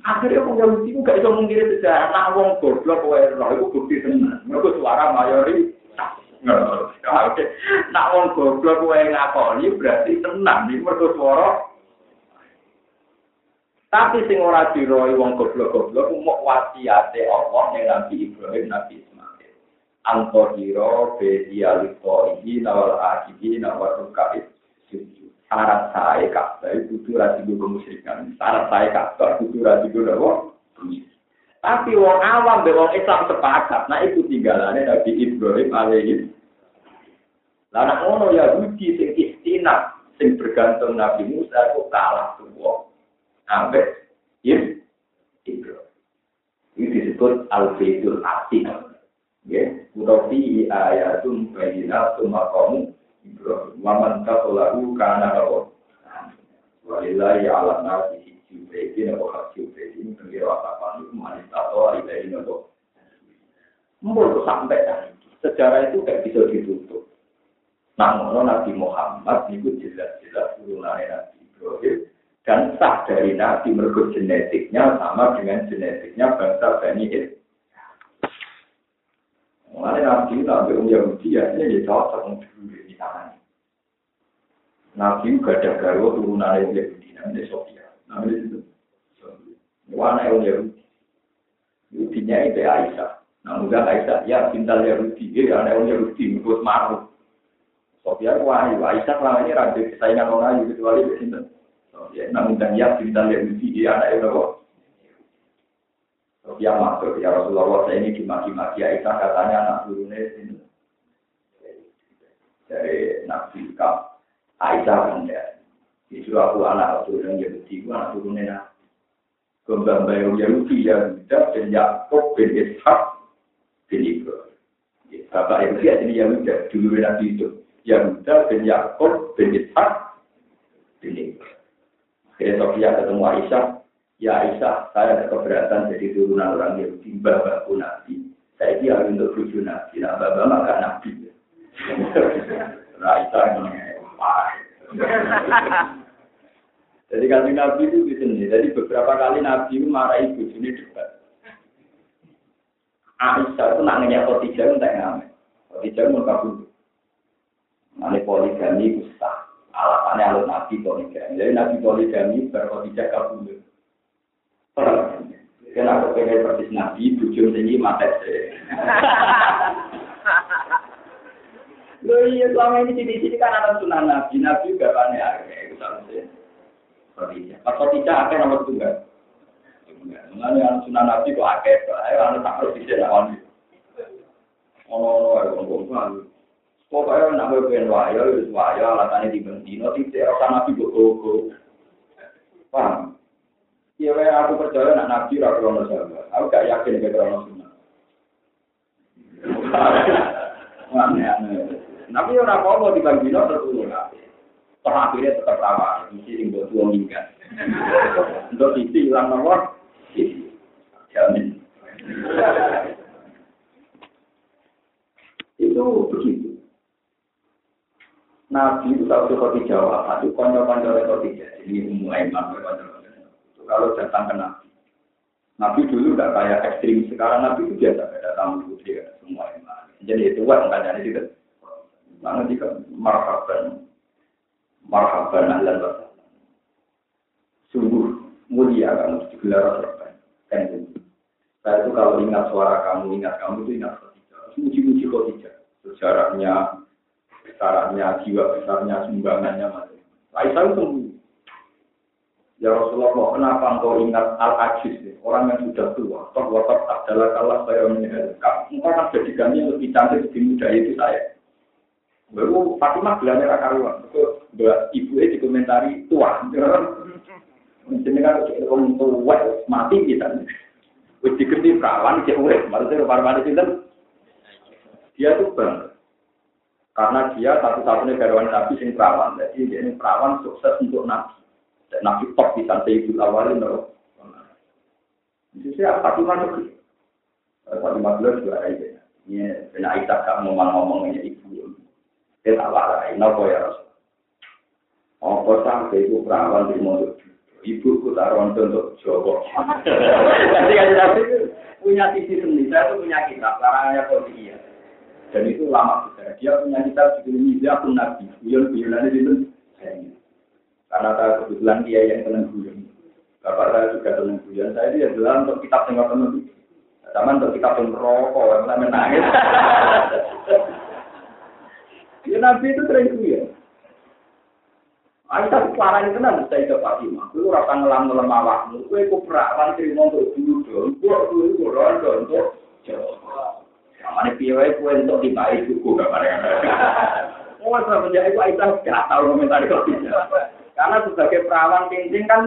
Akhirnya wong Yahudi ku gak iso mungkiri sejarah nak wong goblok wae ora iku bukti tenan. Mergo suara mayori Oke, nak wong goblok wae ngakoni berarti tenang iki mergo suara Tapi sing ora diroi wong goblok-goblok mok wasiate Allah ning Nabi Ibrahim Nabi Ismail. Antohiro bedi alito ini nawal akibi nawal rukaib syarat saya Ka'bah itu kudu ra digo kemusyrikan. Syarat saya Ka'bah kudu ra digo apa? Tapi wong awam be wong Islam sepakat, nah itu tinggalane Nabi Ibrahim alaihi Lah nek ngono ya Yahudi sing istina sing bergantung Nabi Musa kok kalah tuwa. Ambek Ibrahim. Ini disebut Al-Baitul Atiq. Ya, utawi ayatun bayyinatun maqamu Ibrahim. Waman kasolahu kana apa? Walillahi ala nasi hijju bedi nabo hajju bedi ini pengira watapan itu manis tato alilahi nabo. Mbok sampai tadi. Sejarah itu kayak bisa ditutup. Namun Nabi Muhammad itu jelas-jelas turunannya Nabi Ibrahim dan sah dari Nabi mergo genetiknya sama dengan genetiknya bangsa Bani. Mengenai Nabi Nabi Um Yahudi ya ini cocok dulu tangan. Nabi juga ada garwa turunan yang Yahudi, namanya Sofia. Namanya itu. Wana yang Yahudi. Yahudinya itu Aisyah. Namun gak Aisyah, ya pintal Yahudi. Ya ada yang Yahudi, ngikut maru. Sofia wahyu. Aisyah selama ini raja kesayangan orang Yahudi kecuali di sini. Namun dan ya pintal Yahudi, dia anak yang Yahudi. Sofia masuk, ya Rasulullah, saya ini dimaki-maki Aisyah katanya anak turunnya ini dari Nabi Kaf Aisyah kan ya itu aku anak yang Yahudi itu anak turunnya kembang bayang Yahudi yang tidak. Dan Yakob bin Ishak bin Ibrahim Bapak yang lihat ini Yahuda dulu Nabi itu. Yahuda bin Yakob bin Ishak bin Ibrahim akhirnya Sofia ketemu Aisyah. Ya Aisyah, saya ada keberatan jadi turunan orang Yahudi, bapakku Nabi. Saya kira untuk tujuh Nabi, nah bapak maka Nabi. Raisa Jadi kali Nabi itu di sini. Jadi beberapa kali Nabi itu marahi bujuni debat. Aisyah itu nak nanya Khadijah itu tak ngamen. Khadijah itu kabur. Nanti poligami itu sah. Alasannya alun Nabi poligami. Jadi Nabi poligami berkhadijah kabur. Karena aku pengen persis Nabi, bujung tinggi mata Loh iya selama ini di sini kan ada sunnah nabi, nabi juga ya, itu. Khadijah. Pas Khadijah akeh nomor. Mengenai anak sunnah nabi kok akeh, ayo anak tak harus bisa lawan. Ono ono ayo ngomong Pokoknya nak pengen wayo, wis wayo, alasannya di bentino, tidak usah nabi gogo-gogo. Paham? Iya, aku percaya nak nabi rakyat sahabat. Aku gak yakin ke krono sunnah. Aneh-aneh. Nabi ora apa-apa di Bambino tertulung Toh akhirnya tetap isi yang buat uang hingga. Untuk isi hilang nomor, isi. Jamin. itu begitu. Nabi itu tak suka dijawab, itu konco-konco itu tidak. Ini mulai mampu Kalau datang ke Nabi. Nabi dulu tidak kayak ekstrim, sekarang Nabi itu biasa, ada tamu putri, semua iman. Jadi itu wah, tanya itu. Nah, jika marhaban, marhaban ahlan wa Sungguh mulia kamu digelar terbaik. Kan itu. Saya itu kalau ingat suara kamu, ingat kamu itu ingat Khadijah. Muji-muji Khadijah. Sejarahnya, besarnya, jiwa besarnya, sumbangannya, macam. Aisyah itu. Ya Rasulullah, kenapa engkau ingat Al-Ajiz, orang yang sudah tua? Toh watak adalah kalah saya menyebut. Engkau kan jadikannya lebih cantik, lebih muda, itu saya. Baru Fatimah bilangnya karuan. Ibu itu dikomentari tua. Jadi kan orang tua mati kita. Wis diganti perawan cek urip, maksudnya perawan itu dia tuh bang. Karena dia satu-satunya garwan Nabi sing perawan. Jadi dia ini perawan sukses untuk Nabi. Dan Nabi top di santai ibu awalin loh. Itu sih Fatimah itu. Fatimah beliau juga ada ini. Benar Aisyah gak ngomong-ngomongnya ibu. Dia tak warai, nopo ya Rasul. Apa sampai itu perawan di mobil ibu ku taruhan untuk Joko. Jadi kan Nabi punya sisi seni, saya itu punya kitab, larangannya kodikia. Dan itu lama besar. Dia punya kitab judul Mizah pun Nabi. Guyon guyonannya itu Karena saya kebetulan dia yang tenang guyon. Bapak saya juga tenang guyon. Saya dia bilang untuk kitab yang tenang Sama untuk kitab yang rokok, yang menangis. Ya Nabi itu sering ya. Aisyah parah itu kan saya ke Fatimah. Lu rasa ngelam ngelam awakmu. Kue ku perawan terima untuk dulu dong. Kue dulu ku rondo untuk jawab. Kamane piye kue untuk dibai cukup kamane. Mau saya menjadi itu Aisyah gak tahu komentar itu. Karena sebagai perawan cincin kan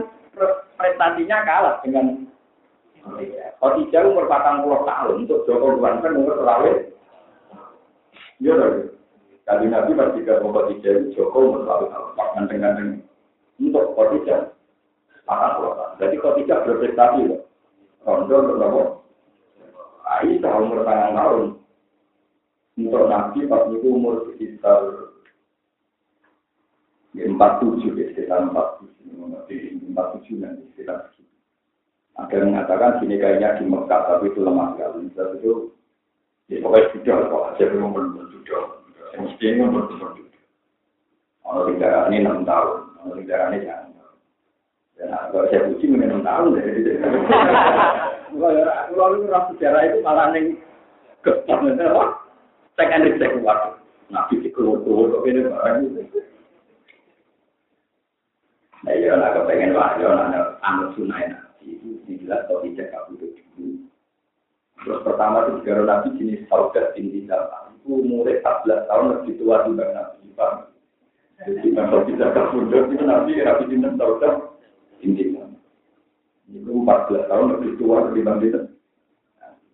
prestasinya kalah dengan Khadijah umur 40 tahun untuk Joko Luan kan umur terlalu. Iya dong. Kali Nabi pasti ke Khadijah itu Joko selalu alfak ganteng-ganteng untuk Khadijah akan pulang. Jadi Khadijah berprestasi loh. Rondo untuk nopo. Aisyah umur tangan tahun. Untuk Nabi pas itu umur sekitar empat tujuh ya sekitar empat tujuh empat tujuh nanti sekitar. Ada yang mengatakan sini kayaknya di Mekah tapi itu lemah sekali. Itu ya pokoknya sudah kok aja belum belum sudah. Mesti ini berbentuk. Kalau negara ini enam tahun, kalau negara ini jangan. Dan kalau saya uji mungkin enam tahun dari itu. Kalau lu rasa sejarah itu malah neng kepan apa? Saya kan saya keluar. Nabi di keluar keluar kok ini barang itu. Nah iya lah kepengen wahyu anak anak sunai nabi itu dijelas kalau tidak kabur dulu. Terus pertama itu negara nabi jenis saudat tinggi dalam umurnya 14 tahun lebih tua dibanding Nabi Pak. Jadi kalau kita kabundut itu Nabi Nabi Jinten tahu kan ini itu 14 tahun lebih tua dibanding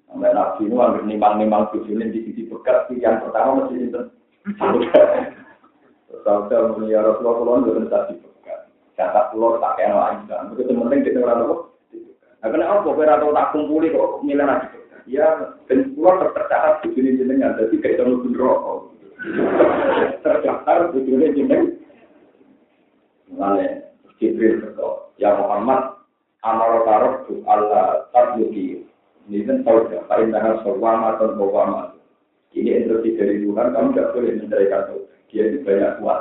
Sampai Nabi itu hampir nimang-nimang tujuan di sisi bekas yang pertama masih Jinten. Saudara mulia Rasulullah itu tadi bekas. Kata pulau tak kena lagi. Begitu penting kita orang apa? Nah, kenapa? Tahu tak kumpuli kok milih lagi ya dan pulau tercatat tujuan jenengan jadi kayak kalau pun rokok tercatat tujuan jenengan Mulai Jibril berkata, ya Muhammad, amal tarok tu Allah tabluki. Ini kan tahu ya, paling tangan sorwama atau bawama. Ini instruksi dari Tuhan, kamu tidak boleh menceraikan tahu. Dia itu banyak kuat.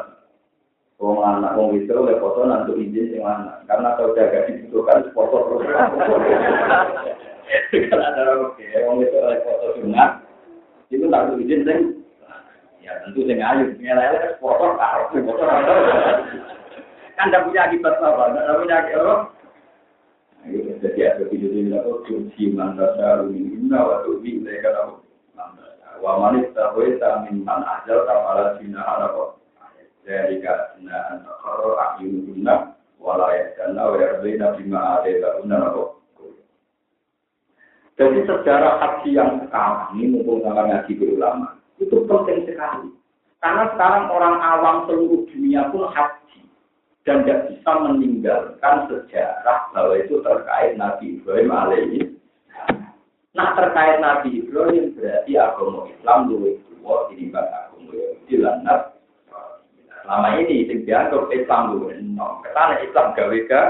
Wong anak wong itu oleh foto nanti izin sing anak. Karena tahu jaga dibutuhkan foto terus. Kalau ada oke, orang itu oleh foto sunat, itu tak izin sing. Ya tentu sing ayu, ngelele foto harus foto Kan tidak punya akibat apa, tidak punya akibat. Jadi ada video ini aku kunci mandasa waktu ini mereka tahu. Wa manis tahu min man ajal kamala jina apa. Dari karo akyun guna walaya dan awal bina bima. Jadi sejarah haji yang sekarang ini mumpung sama ngaji ulama itu penting sekali. Karena sekarang orang awam seluruh dunia pun haji dan tidak bisa meninggalkan sejarah bahwa itu terkait Nabi Ibrahim alaihi. Nah terkait Nabi Ibrahim berarti agama Islam dulu itu ini kan agama Yahudi lantas Selama ini yang dianggap Islam dulu, kesana Islam gawe ga,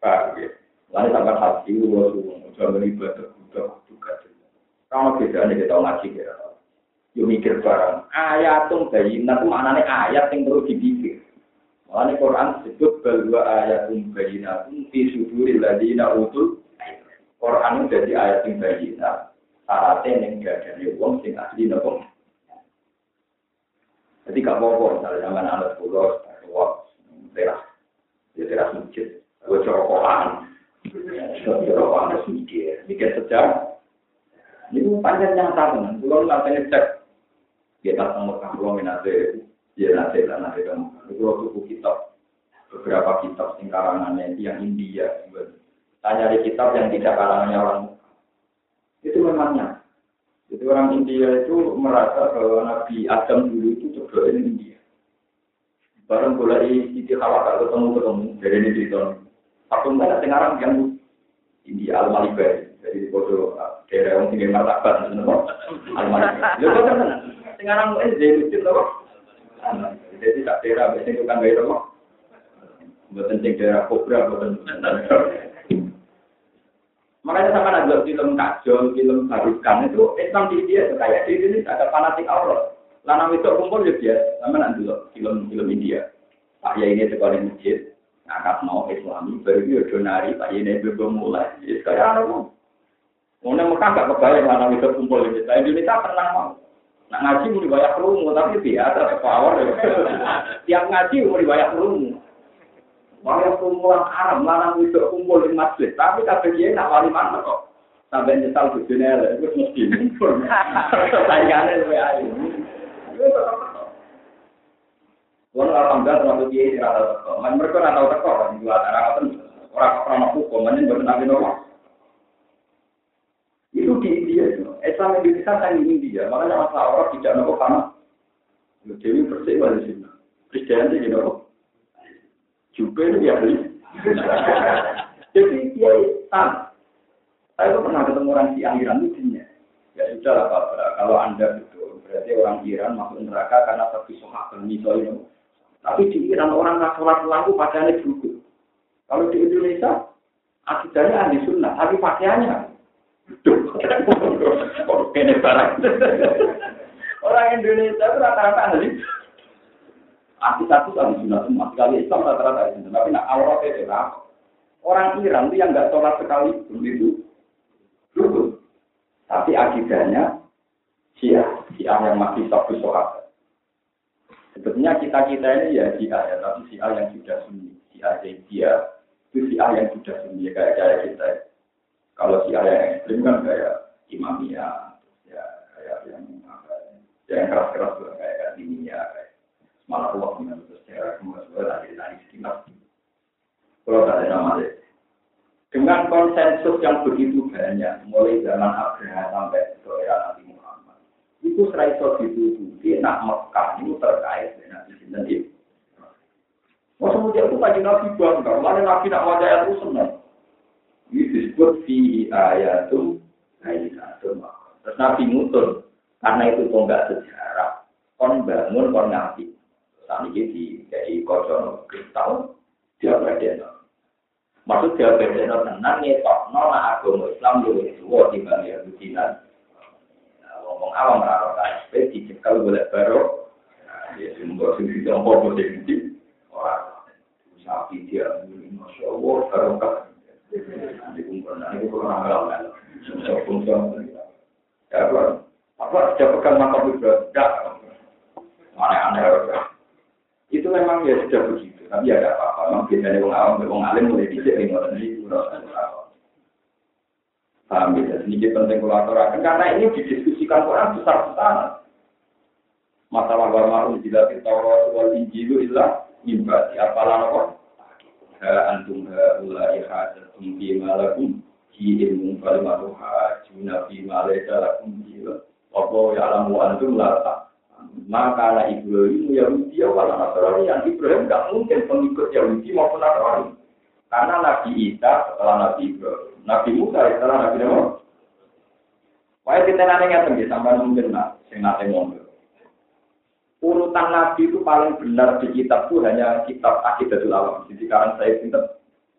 Pak, Lalu sampai haji, jangan ibadah budak juga. Kalau bedanya kita ngaji ya, yuk mikir barang. Ayat tuh bayi, nanti ayat yang perlu dipikir. Makanya Quran disebut bahwa ayatum bayinatun fi suduril ladina utul Quran itu jadi ayat yang bayinat syaratnya yang gak ada wong sing asli nopo. Jadi gak apa-apa misalnya zaman anak pulau, tua, teras, ya teras masjid, gue corokokan, corokokan mikir, mikir sejak. Ini panjang nyata teman, pulau nanti ngecek, kita sama pulau minate, ya nanti lah nanti kamu, pulau tuku kitab, beberapa kitab sing karangannya yang India, tanya di kitab yang tidak karangannya orang. Itu memangnya jadi orang India itu merasa bahwa Nabi Adam dulu itu ini India. Barang mulai Hawa kalau ketemu ketemu dari ini cerita. Satu mana sekarang yang India Al Malibai. Jadi foto daerah yang tinggal martabat Al Malibai. Ya kok kan sekarang eh jadi lucu loh. Jadi tak daerah biasanya itu kan gaya loh. Bukan daerah kobra, bukan. Makanya sama ada film kajol, film barukan itu Islam di India itu kayak di Indonesia ada fanatik Allah. Lana itu kumpul ya dia, sama nanti dulu film-film India. Pak ya ini sekolah masjid, ngangkat mau Islami, baru dia donari, Pak ya ini belum mulai. Jadi kayak apa? Mau Mekah gak kebayang lana itu kumpul di Indonesia. Indonesia pernah mau. Nah ngaji mau dibayar kerungu, tapi biasa, power. Tiap ngaji mau dibayar kerungu. Walau kumpulan Arab, lanang itu kumpul di masjid. Tapi kabeh dia nak wali mana kok. Sampai nyesal di dunia, itu mesti kumpul. Sayangannya lebih ayu. Wong alhamdulillah termasuk ini rata teko. Man mereka rata teko kan orang hukum, mana yang nabi. Itu di India itu. Islam Indonesia kan di India. Makanya masalah orang tidak nopo karena Dewi bersih di sini. Kristen itu nopo. Juga itu ya. Jadi dia tan. Saya itu pernah ketemu orang di Iran lucunya. Ya sudah lah Pak, kalau Anda betul, berarti orang Iran masuk neraka karena tapi sohak misalnya. Tapi di Iran orang nggak sholat lampu padahal juga. Kalau di Indonesia, akidahnya ahli sunnah, tapi pakaiannya. Kene barang. Orang Indonesia itu rata-rata ahli Aku satu kali sunnah semua, sekali Islam rata-rata itu. Tapi nak awal itu Orang Iran itu yang nggak sholat sekali begitu dulu. Tapi akidahnya Syiah, Syiah yang masih satu sholat. Sebetulnya kita kita ini ya Syiah ya, tapi Syiah yang sudah sunni, Syiah dia itu Syiah yang sudah sunni ya, kayak kayak kita. Kalau Syiah yang ekstrim kan kayak Imamiyah, ya kayak yang yang keras-keras kayak Diniyah, kayak malah Allah dengan sejarah kemudian dari dari sekitar. Kalau ada nama dengan konsensus yang begitu banyak, mulai zaman Abraham sampai ke era Nabi Muhammad, itu serai ditutupi, nak Mekah itu terkait dengan Nabi Sinten itu. Kemudian itu kaji Nabi bangga, mana Nabi nak wajah itu senang. Ini disebut fi ayatum ayatum. Terus Nabi mutul, karena itu tonggak sejarah, kon bangun, kon ngapi. Saat ini di dari kocok kristal dia berdeno. Maksud dia berdeno tenang ngetok nona agama Islam lebih tua dibanding Yahudi dan ngomong awam raro KSP dicekal boleh baru. Ya sumber sisi tombol boleh di orang sapi dia masya Allah baru kan. Nanti nanti lain. Ya, apa? Apa? Pegang makam itu? Tidak. Mana aneh itu memang ya sudah begitu. Tapi ya ada apa-apa. Memang biasanya orang awam, orang alim mulai dicek ini orang ini Paham ya? Sedikit penting kolaborasi. Karena ini didiskusikan orang besar-besaran. Masalah warma unjila kita orang injilu ilah imbati apalah apa? Ha antum ha ulai hajatum fi malakum fi ilmu fi malaika lakum. Apa ya antum la maka anak Ibrahim Yahudi wala Nasrani yang Ibrahim tidak mungkin pengikut Yahudi maupun Nasrani. Karena Nabi Isa setelah Nabi Ibrahim, Nabi Musa setelah Nabi Nabi. Wah kita nanti ngerti sampai mungkin nak, sing nanti ngomong. Urutan Nabi itu paling benar di kitab itu hanya kitab Akidatul Alam. Jadi sekarang saya pinter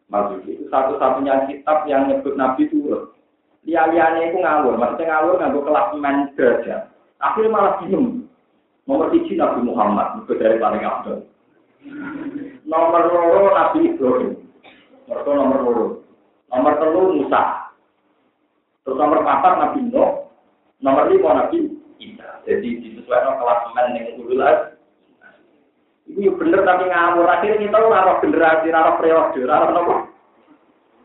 masuk itu satu-satunya kitab yang nyebut Nabi itu. Lia-lianya itu ngawur, maksudnya ngawur nganggur kelas men Akhirnya malah bingung. Nomor tiga Nabi Muhammad, itu dari paling abdul. Nomor loro Nabi Ibrahim. Mereka nomor loro. Nomor telu Musa. Terus nomor empat Nabi Nuh. Nomor lima Nabi Isa. Jadi disesuaikan kelas men yang ulul Ini bener tapi ngawur. Akhirnya kita ora generasi, ora periode, ora nopo.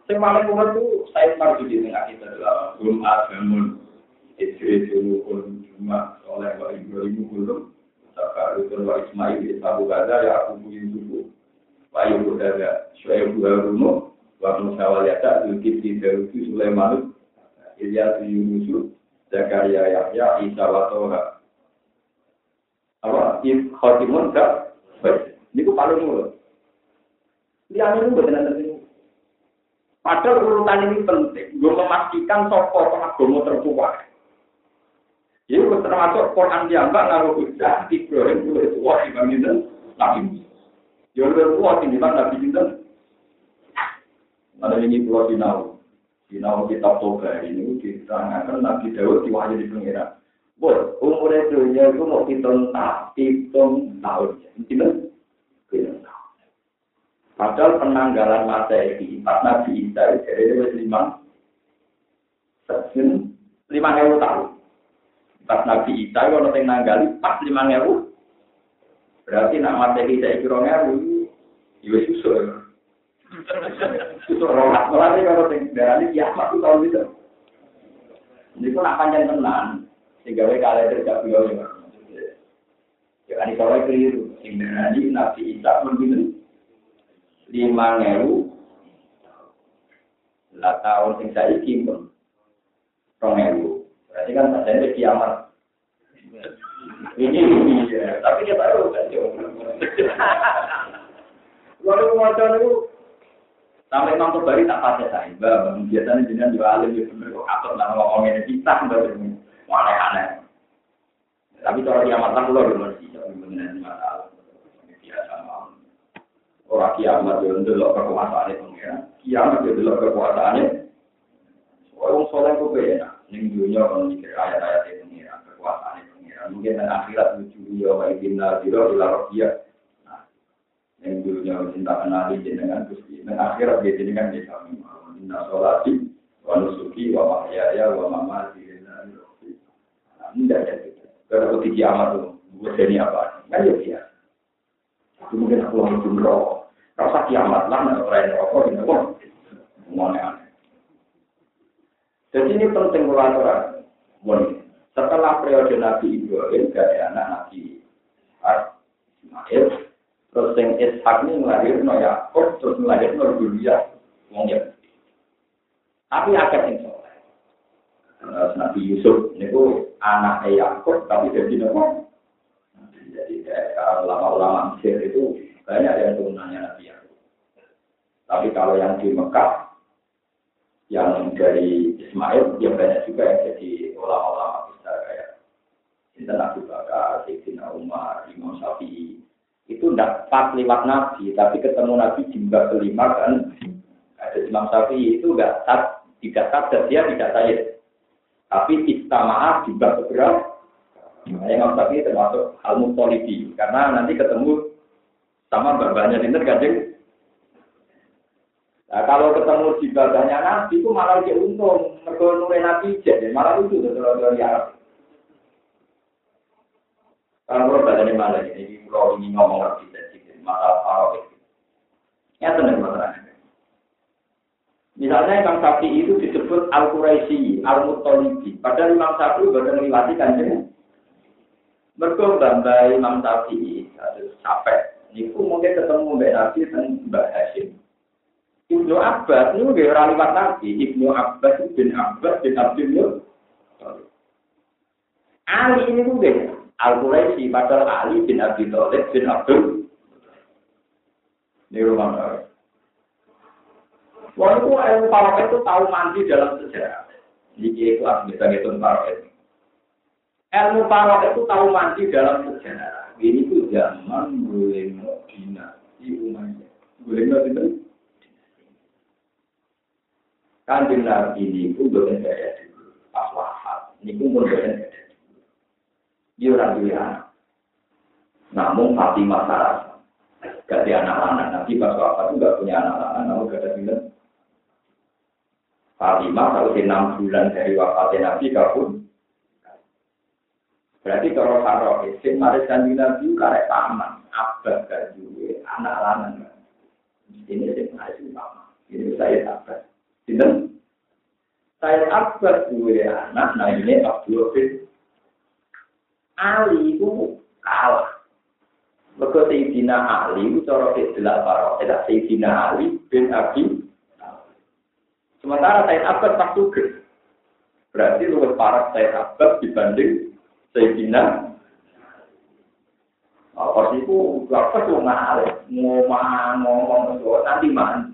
Sing paling umur itu saya marjudi tengah kita adalah belum agamun. Istri dulu pun cuma oleh Pak Ibrahim belum. Rukun wa Ismail di Sabu Gaza ya aku punya dulu. Pak Ibu Gaza, Syuaib Buharumu, wa Musa wal Yata, Zulkifli Darudu Sulaiman, Ilyas Yunusu, Zakaria Yahya, Isa wa Toha. Apa? Khotimun gak? Baik. Ini ku paling mulut. Lihat ini buat nanti. Padahal urutan ini penting. Gue memastikan soko pengagama tertua. Jadi termasuk Quran diambak ngaruh hujah Ibrahim boleh tua Imam Jinten Nabi Ya lebih tua timbang Nabi Jinten. Ada ini pulau Sinau. Sinau kitab Toga ini diterangkan Nabi Dawud diwajib di pengira. Bos, umurnya dunia itu mau hitung tak hitung tahun. Hitung tahun. Padahal penanggalan Masehi, pas Nabi Isa, jadi itu lima, lima ribu tahun. Pas Nabi Isa, kalau nanti nanggali, pas lima ribu. Berarti nak Masehi saya kira ribu, ya susul. Susul rohat, malah kalau nanti darah ini kiamat itu tahun itu. Ini pun nak panjang tenan, sehingga mereka ada kerja beliau ya. Ya kan itu keliru. Sehingga nanti Nabi Isa pun lima ngewu lah tahun sing saya pun rong ngewu berarti kan tak ada kiamat. Ini iya tapi dia tahu kan lalu macam itu sampai nonton bari tak pasti saya. Mbak biasanya jenengan juga alim ya bener kok atur nama ngomong ini kita mbak aneh aneh tapi kalau kiamat kan lo belum sih benar masalah Orang kiamat itu delok kekuasaannya pengiran. Kiamat itu delok kekuasaannya. Orang soleh itu beda. Ning dunia kalau mikir ayat-ayat itu pengiran, kekuasaannya pengiran. Mungkin dan akhirat lucu ya, wa ibinna biro ila rohiyah. Nah, yang dunia cinta kenali jenengan gusti. Dan akhirat dia jenengan di kami. Inna sholati, wa nusuki, wa mahyaya, wa mamati. Nah, ini tidak ada. Kalau kiamat itu, buat ini apa? Kan ya biasa. Itu mungkin aku langsung jumroh. Rasa kiamat lah, nggak orang rokok, ini kok. aneh Jadi ini penting ulama Setelah periode Nabi Ibrahim, dari anak Nabi Ismail, terus yang Ishak ini melahirkan Yakub, terus melahirkan Dulia, wong ya. Tapi akad yang soleh. Nabi Yusuf ini anak Yakub, tapi jadi nopo. Jadi kayak ulama-ulama Mesir itu banyak yang turunannya Nabi Yakub. Tapi kalau yang di Mekah, yang dari Ismail, dia banyak juga yang jadi ulama-ulama besar kayak Sinten Abu Bakar, Sayyidina Umar, Imam Syafi'i. Itu tidak pas lewat Nabi, tapi ketemu Nabi mbak kelima kan. Ada Imam Syafi'i itu enggak sat, tidak sadar, dia tidak saya. Tapi istamaah di mbak keberapa. Makanya Imam Syafi'i termasuk al-mutolibi, karena nanti ketemu sama bapaknya Sinten Kanjeng. Nah, kalau ketemu di bapaknya Nabi itu malah dia untung. Mereka nure Nabi jadi malah itu kalau dari Arab. Kalau badannya malah ini, kalau ini ngomong lagi jadi masalah Arab. Ya tenang masalahnya. Misalnya Imam Sapi itu disebut Al-Quraisy, Al-Muttalibi. Padahal Imam Sapi baru melewati kanjeng. Mereka bambai Imam Sapi, sampai Niku mungkin ketemu Mbak Nabi dan Mbak Hashim. Ibnu Abbas ini juga orang lewat Nabi. Ibnu Abbas bin Abbas bin Abdul Ali ini juga Al Quraisy padahal Ali bin Abi Thalib bin Abdul. Ini rumah Nabi. Walaupun ilmu para itu tahu mandi dalam sejarah. Jadi itu bisa ngitung itu. Ilmu para itu tahu mandi dalam sejarah. Ini tuh zaman boleh Dina di Umayyah. Boleh itu? Kanjeng Nabi ini pun boleh saya dulu. Pas wafat. Ini pun boleh saya dulu. Dia orang dia. Namun Fatimah Sarasa. Gak ada anak anak. Nanti pas wafat itu gak punya anak anak. Namun gak ada bilang. Fatimah kalau di enam bulan dari wafatnya Nabi kabur. Berarti kalau Farouk itu mari janji Nabi karek paman, abah gak anak lanang. Ini sih masih paman. Ini saya abah. Sinten? Saya abah dua anak. Nah ini Abdul Ali itu kalah. Mereka Sayyidina Ali cara. Tidak Sayyidina Ali bin Abi Sementara Said Abbas tak. Berarti parah Said Abbas dibanding Sayyidina apa sih itu apa tuh ngomong ngomong nanti mandi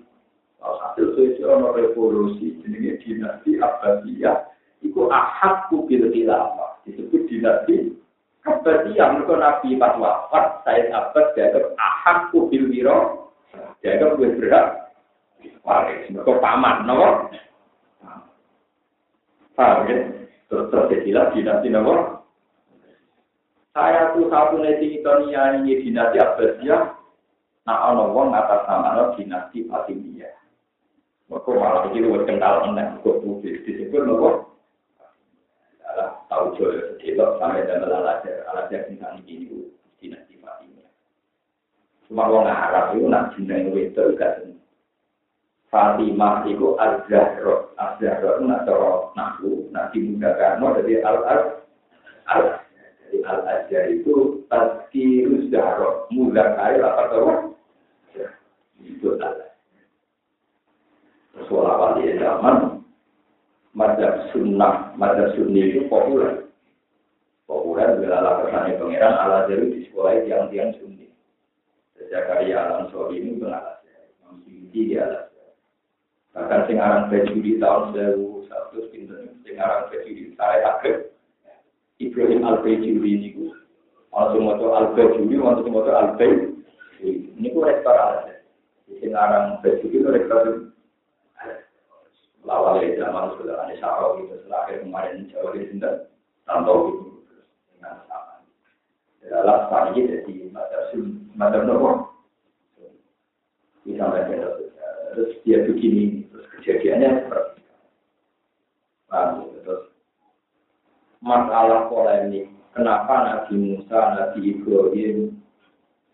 hasil sesuatu revolusi jadi dinasti Abbasiyah. Itu ahad kubil khilafah. Disebut dinasti Abbasiyah. Mereka Nabi pas wafat Said Abbas dianggap ahad kubil wiro. Dianggap gue berat waris mereka paman nopo? Paham ya? Terus terjadilah dinasti nopo? Saya tuh satu neti itu nyanyi dinasti Abbasiyah, nah ono wong atas nama dinasti Fatimiyah. Mereka malah itu buat kental menang, kok publik disebut nopo. Adalah tahu joyo sedih sampai dan alajar alajar tentang ini dinasti Fatimiyah. Cuma wong Arab itu nak jeneng itu gak Fatimah itu al-Zahra, al-Zahra itu nak cara nahu, nak dimudahkan, jadi jadi al ajar itu tazkirus dahro mudah apa tahu itu ada sekolah wali zaman madhab sunnah. Madhab sunni itu populer. Populer bila kesannya pangeran al ajar di sekolah yang tiang sunni. Sejak karya alam sore ini benar masih di alas bahkan sing aran di tahun 1100 pinten sing aran di saya akhir Ibrahim Al-Bajuri ini ku. Langsung moto Al-Bajuri, langsung moto Al-Bajuri. Ini ku rektor sini orang Bajuri itu rektor lawal ya zaman sudah ada syarau gitu setelah kemarin jauh di sini tanpa gitu dengan sama adalah ini jadi macam macam nopo bisa mereka terus dia begini terus kejadiannya seperti itu terus masalah polemik. Kenapa Nabi Musa, Nabi Ibrahim,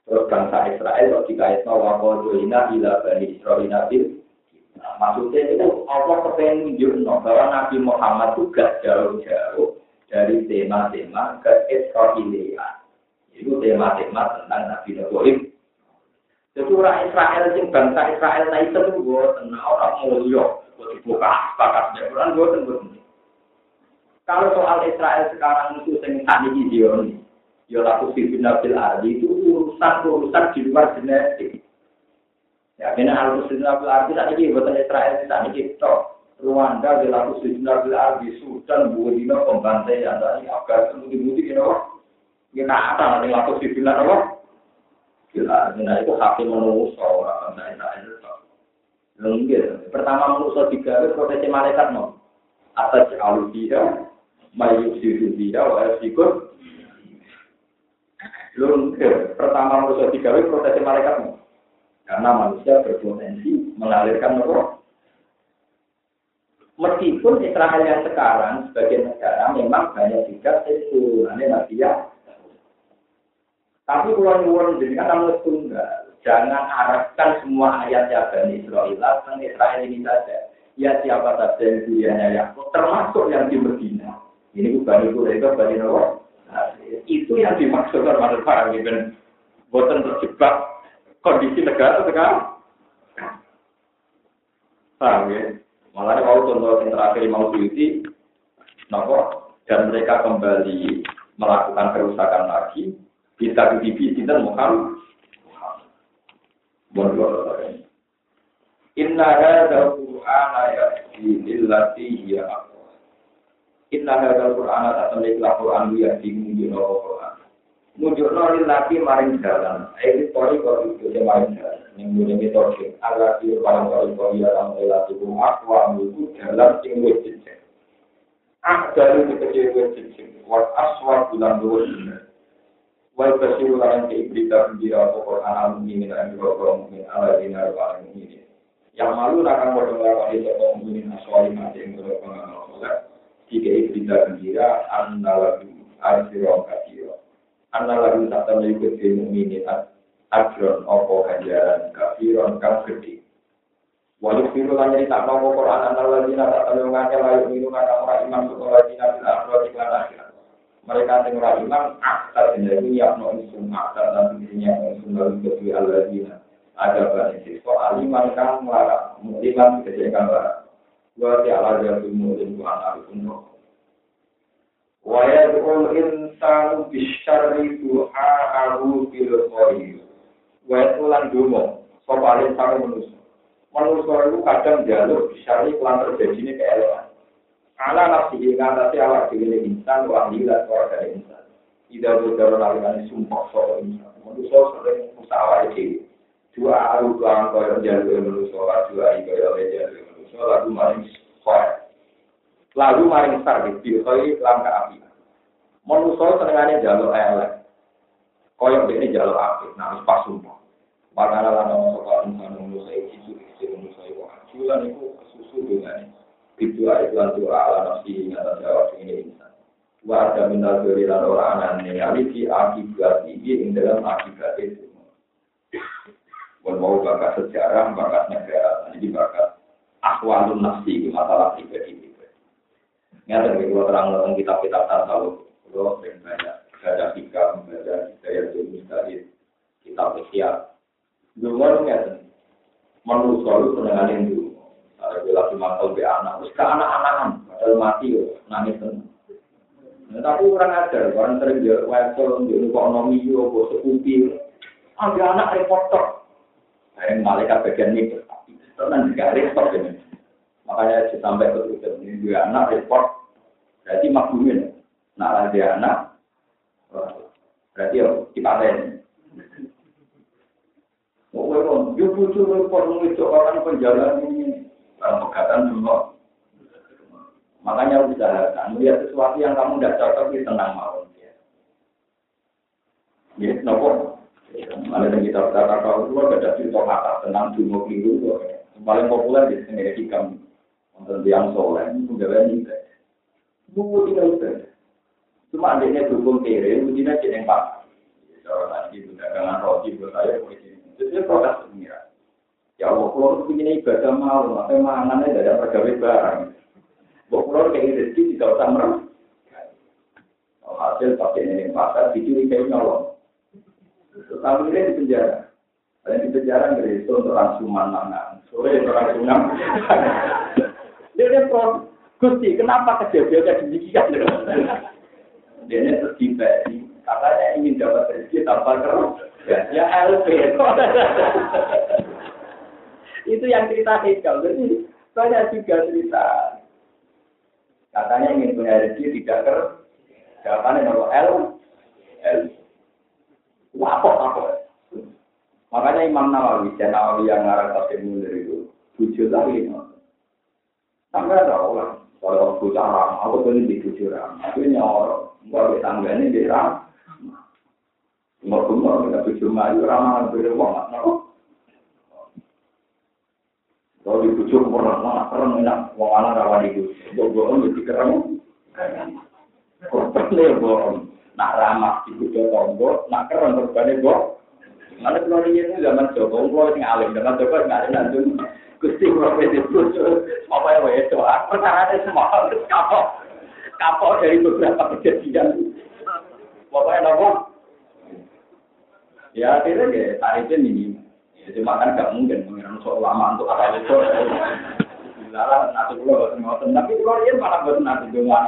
terus bangsa Israel kok dikaitkan kodoina ila bani Israel Nabi nah, maksudnya itu Allah kepengen menunjukkan bahwa Nabi Muhammad itu gak jauh-jauh dari tema-tema ke Israelian. Itu tema-tema tentang Nabi Ibrahim. Jadi orang Israel sing bangsa Israel nah itu gue tenang orang mulia, gue dibuka, sepakat orang gue tenang kalau soal Israel sekarang itu sing tadi Zion, ya laku sifin nabil ardi itu urusan urusan di luar genetik. Ya, karena al muslim nabil ardi tadi ini buatan Israel tadi kita Rwanda di laku sifin nabil ardi Sudan buatino pembantaian tadi Afghanistan bukti-bukti gitu. Kita apa nanti laku sifin nabil Gila, nah itu hati manusia orang bangsa Israel. Lengkir. Pertama manusia tiga proteksi malaikat no. Atas alusia, mayu siru dia wa sikut lurun pertama manusia digawe proses malaikat karena manusia berpotensi mengalirkan roh. Meskipun Israel yang sekarang sebagai negara memang banyak juga turunannya Nabi ya. Tapi kalau nyuwun jadi kata tunggal jangan arahkan semua ayat ya Bani Israel tentang Israel ini saja. Ya siapa saja yang dunianya yang termasuk yang di Medina? Ini bukan itu, itu bani. Nah, itu yang dimaksudkan pada para gitu. Buatan terjebak kondisi negara sekarang. Paham ya? Malah mau contoh yang terakhir mau diuti, nopo, dan mereka kembali melakukan kerusakan lagi, kita di TV dan Muhammad. Inna hadza Qur'ana yahdi lillati hiya Inna hadzal Qur'ana tak temui Quran ya bingung di Quran. Mujurno lagi maring jalan. Ini kori kori dia maring jalan. Yang punya metode. Allah di paling kori kori dalam elah itu akwa itu jalan sing wis. Ah dari kecil wis cincin. Wat aswa bulan dua Wa basiru lan ke berita gembira apa Quran al mukminin lan boro mukmin ala dinar wa mukminin. Yang malu akan lawan itu kaum mukminin aswali mati yang boro pengamal soleh. Jika berita gembira annalagu arsiron kasiro. Annalagu tak tahu ikut di mukminin ajron opo ganjaran kafiron kang gede. Walau firu lan nyerita nopo Quran annalagu tak tahu ngake layu minum kang ora iman sekolah dina bil akhirat iklan akhirat mereka yang ora iman aktar jenenge nyapno insun aktar dan dirinya insun lalu kedui alladzina ada banyak siswa aliman kang melarang muliman kejadian melarang wa ta'ala jatuh mulim Tuhan arifun wa yad'ul insanu bisyarri duha'ahu bil khair. Wa yad'ulan dungo sapa insan manusia manusia itu kadang jalur bisyarri kelan terjadi ini keelewan ala nafsi ngatasi awak dhewe insan wa ahli lan dari insan. Ida bodoro lakukan sumpah soal insan. Manusia sering usaha dhewe. Dua aru kelan kaya jalur manusia dua kaya jalur manusia lagu maring soal lagu maring sar di kaya langkah api manusia senengane jalur elek kaya dene jalur api nah pas sumpah Makanya lah nama soal insan manusia itu, itu manusia itu, jualan itu susu dengan itu ayat doa ala nafsi ingat jawab ini insan. Wa ada minal dari lan orang anane ali di akibat ini ing dalam akibat itu. Wal mau bakat sejarah, bakat negara, jadi bakat akwalun nafsi masalah pribadi. Nyata bagi kalau terang tentang kitab-kitab tasawuf, kalau sering banyak baca hikam, baca hidayah mustahil, kitab ikhya. Dulu nyata, manusia itu senengan dulu. Ada lagi mangkal be anak, terus ke anak-anakan, padahal mati nangis tenang. Nah, tapi orang ajar, orang sering dia wesel, dia ekonomi yo, bos sekupi, ada anak reporter, yang malaikat bagian itu, tenang juga report ini. Makanya sampai ke Twitter, ini dua anak report, berarti maklumin. Nah, ada anak, berarti yo, dipaten. Oh, yo butuh report, itu orang penjalan ini, dalam pegatan dulu. Makanya usahakan melihat sesuatu yang kamu tidak cocok di tenang mau. Ya, nopo. Ada yang kita kata kalau dua ada cerita kata tentang dungo keliru paling populer di sini hikam tentang yang soleh gak ini. Bu tidak itu. Cuma adanya dukung kiri, ujinya jadi yang pak. Kalau itu dagangan roti buat saya, itu protes pengira. Ya Allah, kalau begini ibadah mau, maka mangannya dari pegawai barang. Bok kalau kayak rezeki tidak usah merem. Hasil pakai ini pasar, dicuri kayak nyolong. Tapi ini di penjara. Dan di penjara dari itu untuk rangsuman mangan. Sore untuk rangsuman. Dia dia pro, Gusti, kenapa kejadian demikian? Dia ini terus katanya ingin dapat rezeki tanpa keruh. Ya, LP. Itu yang cerita Hegel. Jadi banyak juga cerita. Katanya ingin punya rezeki tidak ker. Jawabannya nomor L. L. Apa apa? Makanya Imam Nawawi, dan Nawawi yang ngarang tafsir munir itu, tujuh lagi. Sampai ada orang, kalau aku cara, aku tuh di tujuh orang, aku nyawa, kalau tangga ini di ram. Mau-mau, kita tujuh maju, ramah, beruang, kalau dibujuk pernah mana keren enak, wong anak rawan itu, bohong jadi keren. Korban nih bohong, nak ramah dibujuk tombol, nak keren korbannya bohong. Mana kalau ini zaman Joko, kalau ini alim, zaman Joko nggak ada nanti. Gusti bujuk, apa ya semua kapok, kapok dari beberapa kejadian. Ya akhirnya ya tarifnya minimum. Jadi makan gak mungkin mengira lama untuk apa itu. Nanti tapi ini malah nanti dengan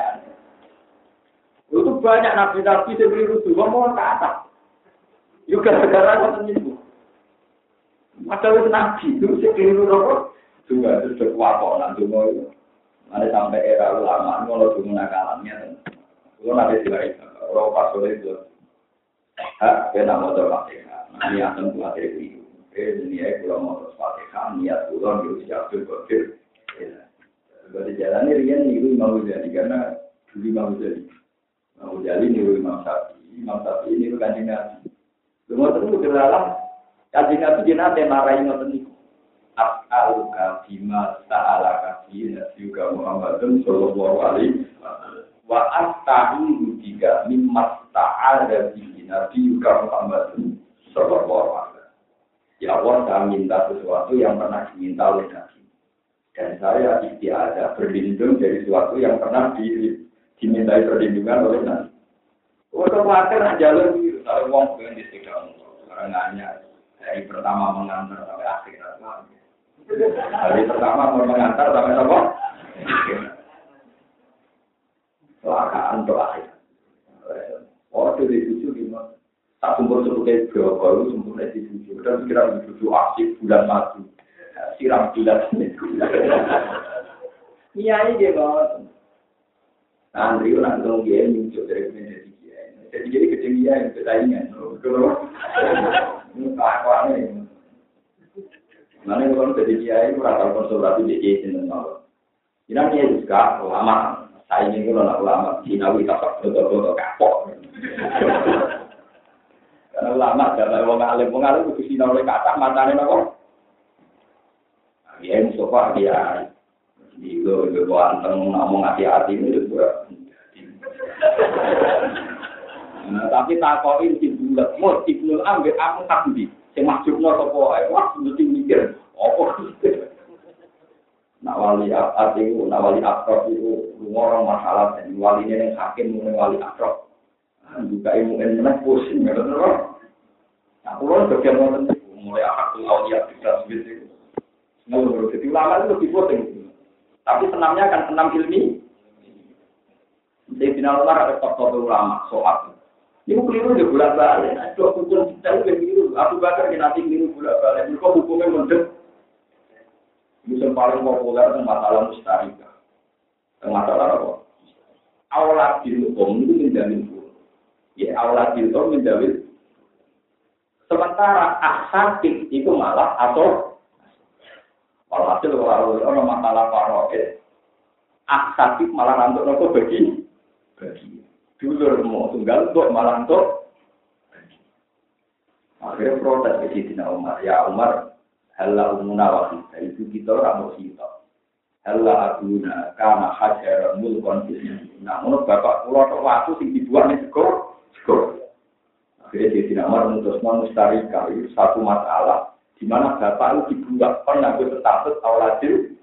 Itu banyak nabi-nabi yang beri rusuh, mau ke atas. Yuk gara-gara ngoten. Masa itu nabi, itu sih keliru nopo. Juga itu sudah kuat nanti mau itu. Ada sampai era ulama, kalau cuma nakalannya. Kalau nanti sih kalau pas itu. Hak, kena mau terpakai. Ini akan buat itu ini ya kalau mau terus pakai niat pulang di usia berpikir. Berarti jalan ini rian niru mau jadi karena dulu mau jadi. Mau jadi niru Imam Syafi'i Imam Syafi'i ini kanjeng Nabi. Lu ngoten niku kanjeng Nabi jenate marai ngoten niku. As'aluka bima ta'alaka fi nabiyyika Muhammadun sallallahu alaihi wasallam. Wa asta'idu bika mimma ta'ala bihi nabiyyika Muhammadun sallallahu alaihi wasallam. Ya Allah, saya minta sesuatu yang pernah diminta oleh Nabi. Dan saya istiadah berlindung dari sesuatu yang pernah di, dimintai perlindungan oleh Nabi. Untuk khawatir jalur biru, kalau uang di sekitar orang nanya dari pertama mengantar sampai akhir. Hari pertama mengantar sampai apa? Kelakaan untuk akhir. Oh, itu di tujuh lima. Tak sumber suku kayak berapa lu sumber di tujuh. Dan kira tujuh asik bulan madu. Siram bulan. Iya ini dia banget. Santri orang dong dia muncul dari menjadi dia. Jadi jadi kecil dia yang persaingan. Kalau ini apa nih? Mana kalau jadi dia itu rata konsultasi di dia itu nol. Ini dia juga ulama. Saya ini kalau nak ulama Cinawi tak betul-betul kapok. Karena ulama dalam wong alim wong alim kudu sinau oleh kata matane napa? Ya Mustafa dia di lo yo anteng ngomong hati-hati ini juga. Nah, tapi takoki di bulat, mau ibnul ambil aku tak di, sing masukno sapa wae, wah mesti mikir, apa Nak wali ati ku, nak wali akrab itu, orang masalah, dan wali ini yang hakim, yang wali akrab. Juga ilmu yang menang pusing, ya betul Nah, pulau bagian nonton mulai akal aulia bisa seperti itu. Ngeluh, jadi ulama itu lebih penting. Tapi senamnya akan senam ilmi. Jadi Umar ada faktor ulama soal. Ini keliru di bulan balik. Itu hukum kita itu keliru. Aku bakar nanti keliru bulan balik. Mereka hukumnya mendek. Musim paling populer itu masalah mustarika. Masalah apa? Awlat hukum itu menjamin Ya, awlat hukum menjamin Sementara aksatik itu malah atau Walhasil kalau ada masalah paroid, aksatik malah rantuk nopo bagi bagi. Dulur mau tunggal untuk malah untuk Akhirnya protes ke Sidina Umar. Ya Umar, halla umuna wahida. Itu kita orang mau kita. Halla aguna karena hajar mulkon Nah, menurut bapak pulau waktu sing dibuat nih skor, skor. Akhirnya dia tidak mau memutus mustarika itu satu masalah di mana bapak itu dibuat kon ngambil status awladil,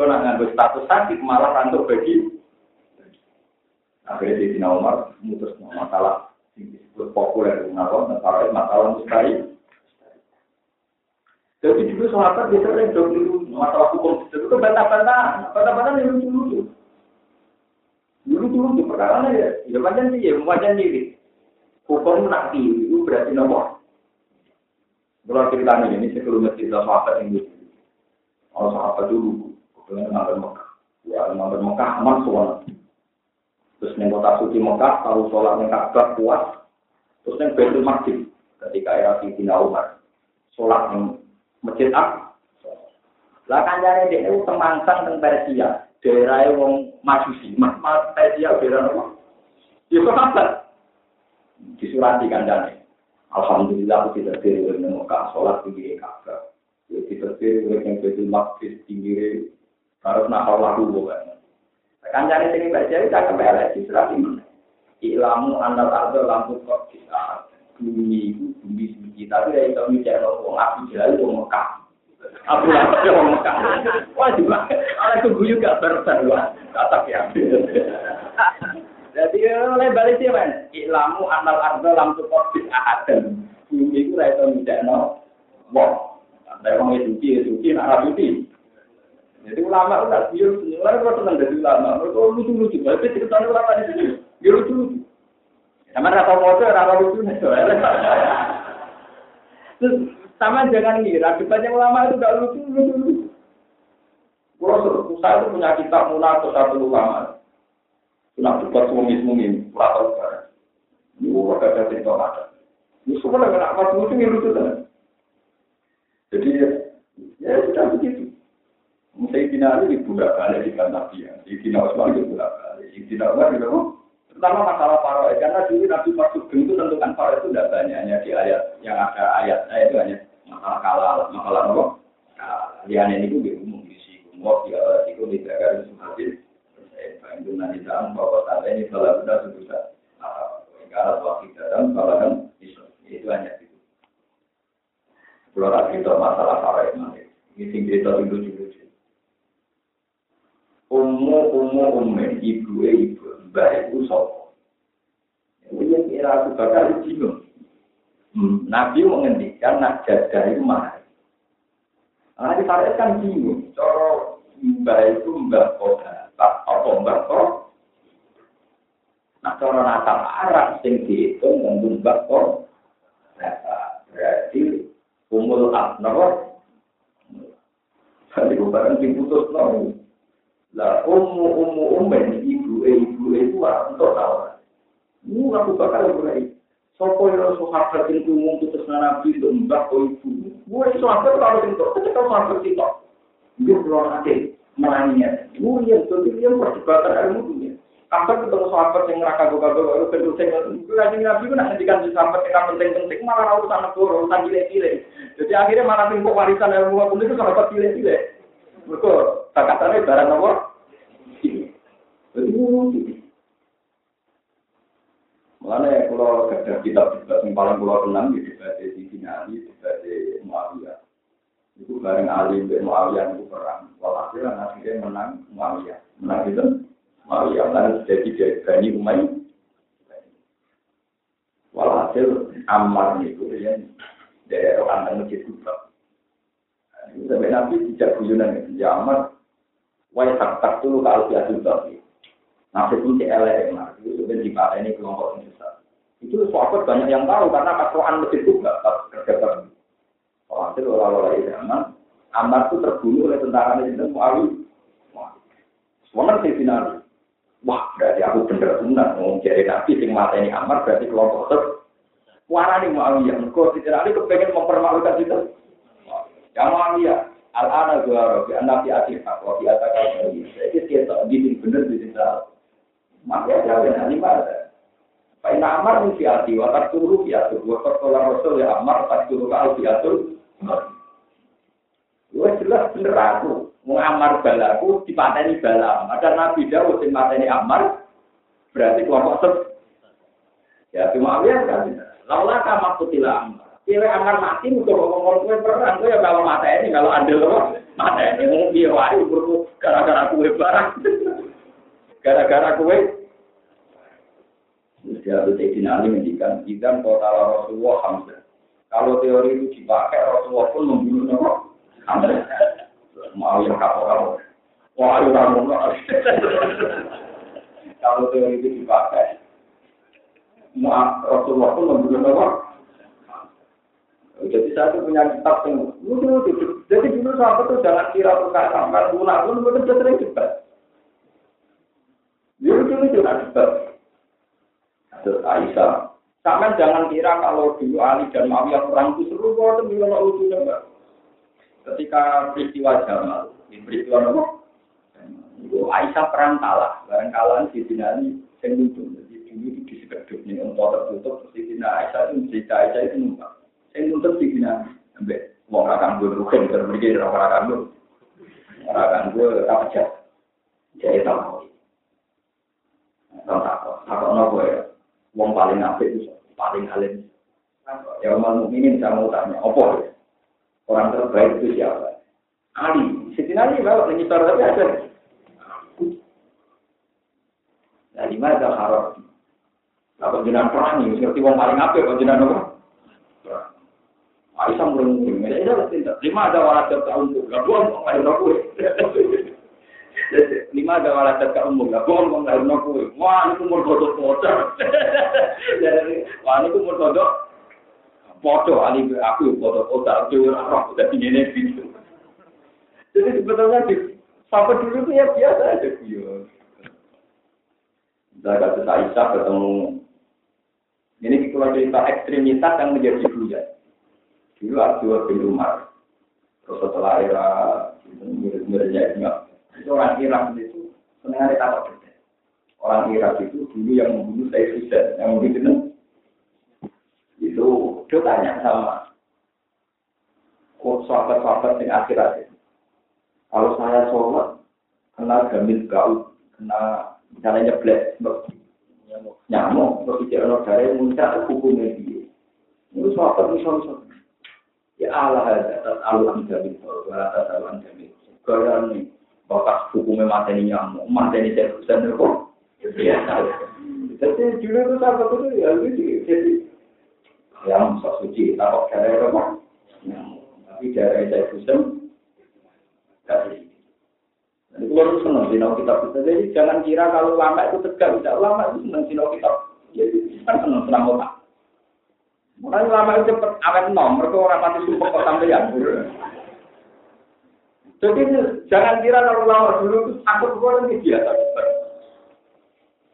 kon ngambil status sakit malah rantuk bagi. Akhirnya dia tidak mau memutus masalah yang disebut populer kenapa masalah masalah mustahil. Jadi dulu sahabat bisa sering dulu masalah hukum itu itu bantah-bantah, bantah-bantah yang lucu-lucu. Dulu-dulu perkara ya, ya macam sih ya, macam diri. Hukum nak itu berarti nomor. Kalau cerita ini, ini sebelum cerita sahabat ini. Kalau sahabat dulu, kemudian ngambil Mekah. Ya, ngambil Mekah aman soal. Terus yang kota suci Mekah, kalau sholat yang Ka'bah kuat. Terus yang Baitul Maqdis, ketika era Sayyidina Umar. Sholat yang masjid apa? Lah kanjane dia itu temangsang teng Persia, daerah wong Majusi, Mas Persia daerah apa? Ya sahabat disurati kandane. Alhamdulillah aku tidak diri oleh Mekah sholat di Ka'bah. Ya tidak diri oleh betul maksis tinggi harus nakal lalu bukan. Kancane sing baca itu tak kembali disurati mana? Ilamu anal ardo lampu kok bisa bumi bumi suci tapi dari itu mikir wong aku jalan wong Mekah. Aku lagi wong Mekah. Wah juga, ada keguyu gak bersan kata ya. Jadi oleh balik sih kan, ilamu anal ardo lam tukor bis ahadan. Bumi itu rasa tidak no, wah, ada orang itu suci, nak. Jadi ulama udah biar sebenarnya kalau senang jadi ulama, mereka lucu lucu. Tapi cerita ulama di sini, dia lucu lucu. Sama rasa motor, rasa lucu nih Terus sama jangan ngira, debatnya ulama itu gak lucu lucu lucu. Kalau saya itu punya kitab atau satu ulama, Nak debat kurang tahu kan. Ini warga ada cerita ada. Ini musim yang lucu kan. Jadi sudah. Saya kira ini budak balik di kantor dia. Saya Osman itu budak balik. Saya kira Osman itu pertama masalah paroi karena dulu nabi masuk itu tentukan farad itu tidak banyak. Hanya di ayat yang ada ayat ayat itu hanya masalah kalah masalah apa? Lian ini itu umum di sini umum di awal itu negara itu hadir saya itu nanti dalam bahwa saat ini salah sudah sudah karena waktu dalam salah kan itu hanya itu. Kalau kita masalah farad ini tinggi itu lucu-lucu Umu umu umen ibu ibu mbak ibu sopo. Ini kira aku bakal bingung. Hmm, Nabi mengendikan nak jaga itu mahal. Nah, di Farid kan bingung. Coro mbak itu mbak kota, tak apa mbak kota. Nah, coro nakal Arab sing dihitung dan mbak kota. Berarti umul abnor. Jadi bukan diputus nol. Lah ummu ummu ummen ibu e ibu e itu untuk tahu. Ini aku bakal mulai. Sopo yang sahabat itu umum putus nabi untuk mbak ko ibu. Gue sahabat kalau itu, ketika sahabat itu, dia belum ada menanya. Gue yang itu dia perdebatan ilmu dunia. Kapan ketemu sahabat yang neraka buka buka itu kedua saya gue lagi nabi gue nanti kan sahabat yang penting-penting malah urusan negara urusan gile-gile. Jadi akhirnya malah tinggal warisan ilmu aku itu sahabat gile-gile. Mereka kakatannya barang apa? Mulanya kalau kerja kitab-kitab yang paling pulau tenang di debat di sini Ali, debat di Muawiyah. Itu bareng Ali dan Muawiyah itu perang. Walhasil akhirnya menang Muawiyah. Menang itu Muawiyah. Lalu jadi dari Bani Umayyah. Walhasil Ammar itu yang dari orang masjid Kubra. Sampai Nabi tidak guyonan ya amat. Wai tak tak tuh kalau dia juga. Nabi pun elek nah itu sudah di ini kelompok yang besar. Itu sahabat banyak yang tahu karena kasuan masjid juga kerja kerja. Hasil orang-orang zaman Ammar itu terbunuh oleh tentara Nabi Muawiyah. Semuanya sih final. Wah, berarti aku bener benar mau jadi nabi sing mata ini Ammar berarti kelompok ter. Warani Muawiyah, kok tidak ada kepengen mempermalukan itu. Ya Muawiyah, al-ana dua robi, anak di akhir hak, wa di atas kau Jadi kita bikin bener di sini. Makanya jawab nanti mana? Pak Ina Amar mesti hati, wa tak turu ya tuh, wa Rasul ya Amar, tak turu kau ya tuh. Gue jelas bener aku, mau Amar balaku, dipateni balam. Ada Nabi Dawud yang mateni Amar, berarti kelompok sep. Ya, cuma Muawiyah kan, laulah kamak kutilah Amar. Kira akan mati untuk ngomong kue perang, kue ya kalau mata ini kalau andel apa mata ini mau dia wae gara-gara kue barang, gara-gara kue. Dia itu Sayyidina Ali mendikan, Idan kota Rasulullah Hamzah. Kalau teori itu dipakai, Rasulullah pun membunuh nama Hamzah. Mau yang kamu. Wah, ayo kamu. Kalau teori itu dipakai, Rasulullah pun membunuh nama jadi saya tuh punya kitab yang lucu Jadi dulu sahabat tuh jangan kira perkara sampai lunak pun betul betul sering cepat. Dia lucu lucu nak cepat. Terus Aisyah, Sampai jangan kira kalau dulu Ali dan Muawiyah perang itu seru kok itu bilang lucu enggak. Ketika peristiwa Jamal, di peristiwa apa? Itu Aisyah perang kalah, barang kalah di sini yang lucu. Jadi dulu di sekeduk ini untuk tertutup, di sini Aisyah itu cerita Aisyah itu numpang. Yang nuntut di sini, sampai wong akan gue rugen terpikir orang akan gue, akan gue apa aja, jadi tahu. Tahu tak kok nopo ya, wong paling apik itu paling alim. Ya umat mukminin bisa mau tanya, apa ya? Orang terbaik itu siapa? Ali, Siti Ali kalau nyitor tapi ada. Nah, mana harus? Apa jenengan perang ini? Seperti wong paling apik, kok jenengan apa? Aisyah merengkuh, ya tidak. Lima ada waladat ke umum, gak bohong kok aku. Lima ada waladat ke umum, gak bohong kok lahir aku. Wah, ini kumur kodok motor. Wah, ini kumur kodok foto aku foto otak jauh roh udah tinggi gitu. Jadi sebetulnya di sampai dulu tuh ya biasa aja bio. Zakat Aisyah ketemu ini kalau cerita ekstremitas yang menjadi buaya. Dulu Abdul bin Umar. Terus setelah era murid-muridnya itu orang Irak itu senang ada takut Orang Irak itu dulu yang membunuh saya Hussein, yang membunuh Dia tanya sama sahabat-sahabat yang akhir-akhir. Kalau saya sholat, kena gamil gaul, kena misalnya nyeblek, nyamuk, tidak ada dari muncul hukumnya dia. Itu sahabat misal-misal. Ya Allah, atas aluan gaul, atas aluan gamil. Gaya ini, bakas hukumnya mateni nyamuk, mateni saya bisa kok. Ya, jadi dulu itu sahabat itu ya, jadi yang sok suci, takut kira apa? Tapi daerah saya Hussein, kasih. Jadi kalau senang sinau kitab kita, jadi jangan kira kalau lama itu tegak, tidak lama itu senang sinau kitab. Jadi kan senang senang otak. Makanya lama itu cepat awet nom, mereka orang mati sumpah kok sampai yang Jadi jangan kira kalau lama dulu itu takut gue ini biasa.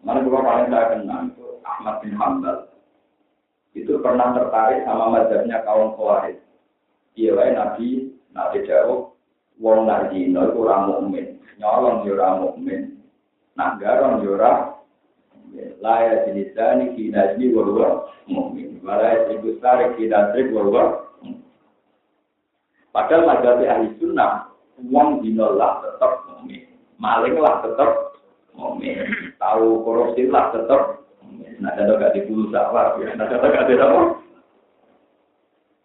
Mana gue paling saya kenal itu Ahmad bin Hambal. Itu pernah tertarik sama mazhabnya kaum Khawarij. Iya wae Nabi Nabi jawab wong nardino iku ora mukmin, nyolong yo ora mukmin. Nak garon yo la ya jinisani ki najmi wa huwa mukmin. Wala ya ibustari ki nasrik wa huwa Padahal mazhab ahli sunnah, wong dino lah tetap mukmin. Maling lah tetap mukmin. Tahu korupsi lah tetap. Nah, ada gak dibulu sawah, nah, ada gak ada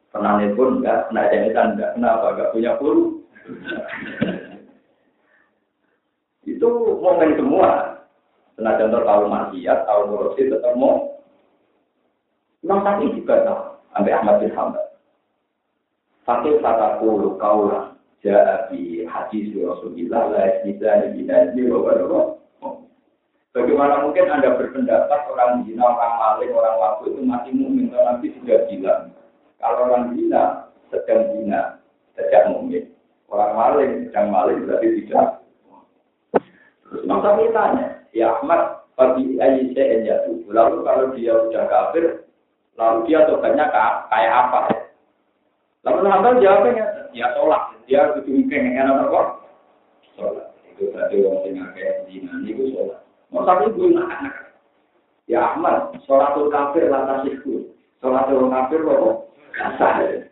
Penanya pun enggak, kena jahitan enggak, kenapa? Enggak punya puluh. itu momen semua. Kena contoh tahu maksiat, tahu korupsi, tetap mau. Imam Syafi'i juga tahu, sampai Ahmad bin Hambal. Fakir kata puluh kaulah, jadi hadis Rasulullah, la isnisa di binadi, Bagaimana mungkin Anda berpendapat orang zina, orang maling, orang waktu itu masih mukmin, nanti sudah bilang kalau orang zina sedang zina, sejak mungkin. Orang maling sedang maling berarti tidak. Imam Syafi'i tanya, ya Ahmad, bagi ayi saya jatuh. Lalu kalau dia sudah kafir, lalu dia tobatnya kayak apa? Lalu Hambal jawabnya, ya sholat. Dia yang enak apa? Sholat. Itu tadi orang kayak zina, itu sholat. Mau tapi gue anak Ya Ahmad, sholatul kafir lantas itu. Sholatul kafir loh. kasar.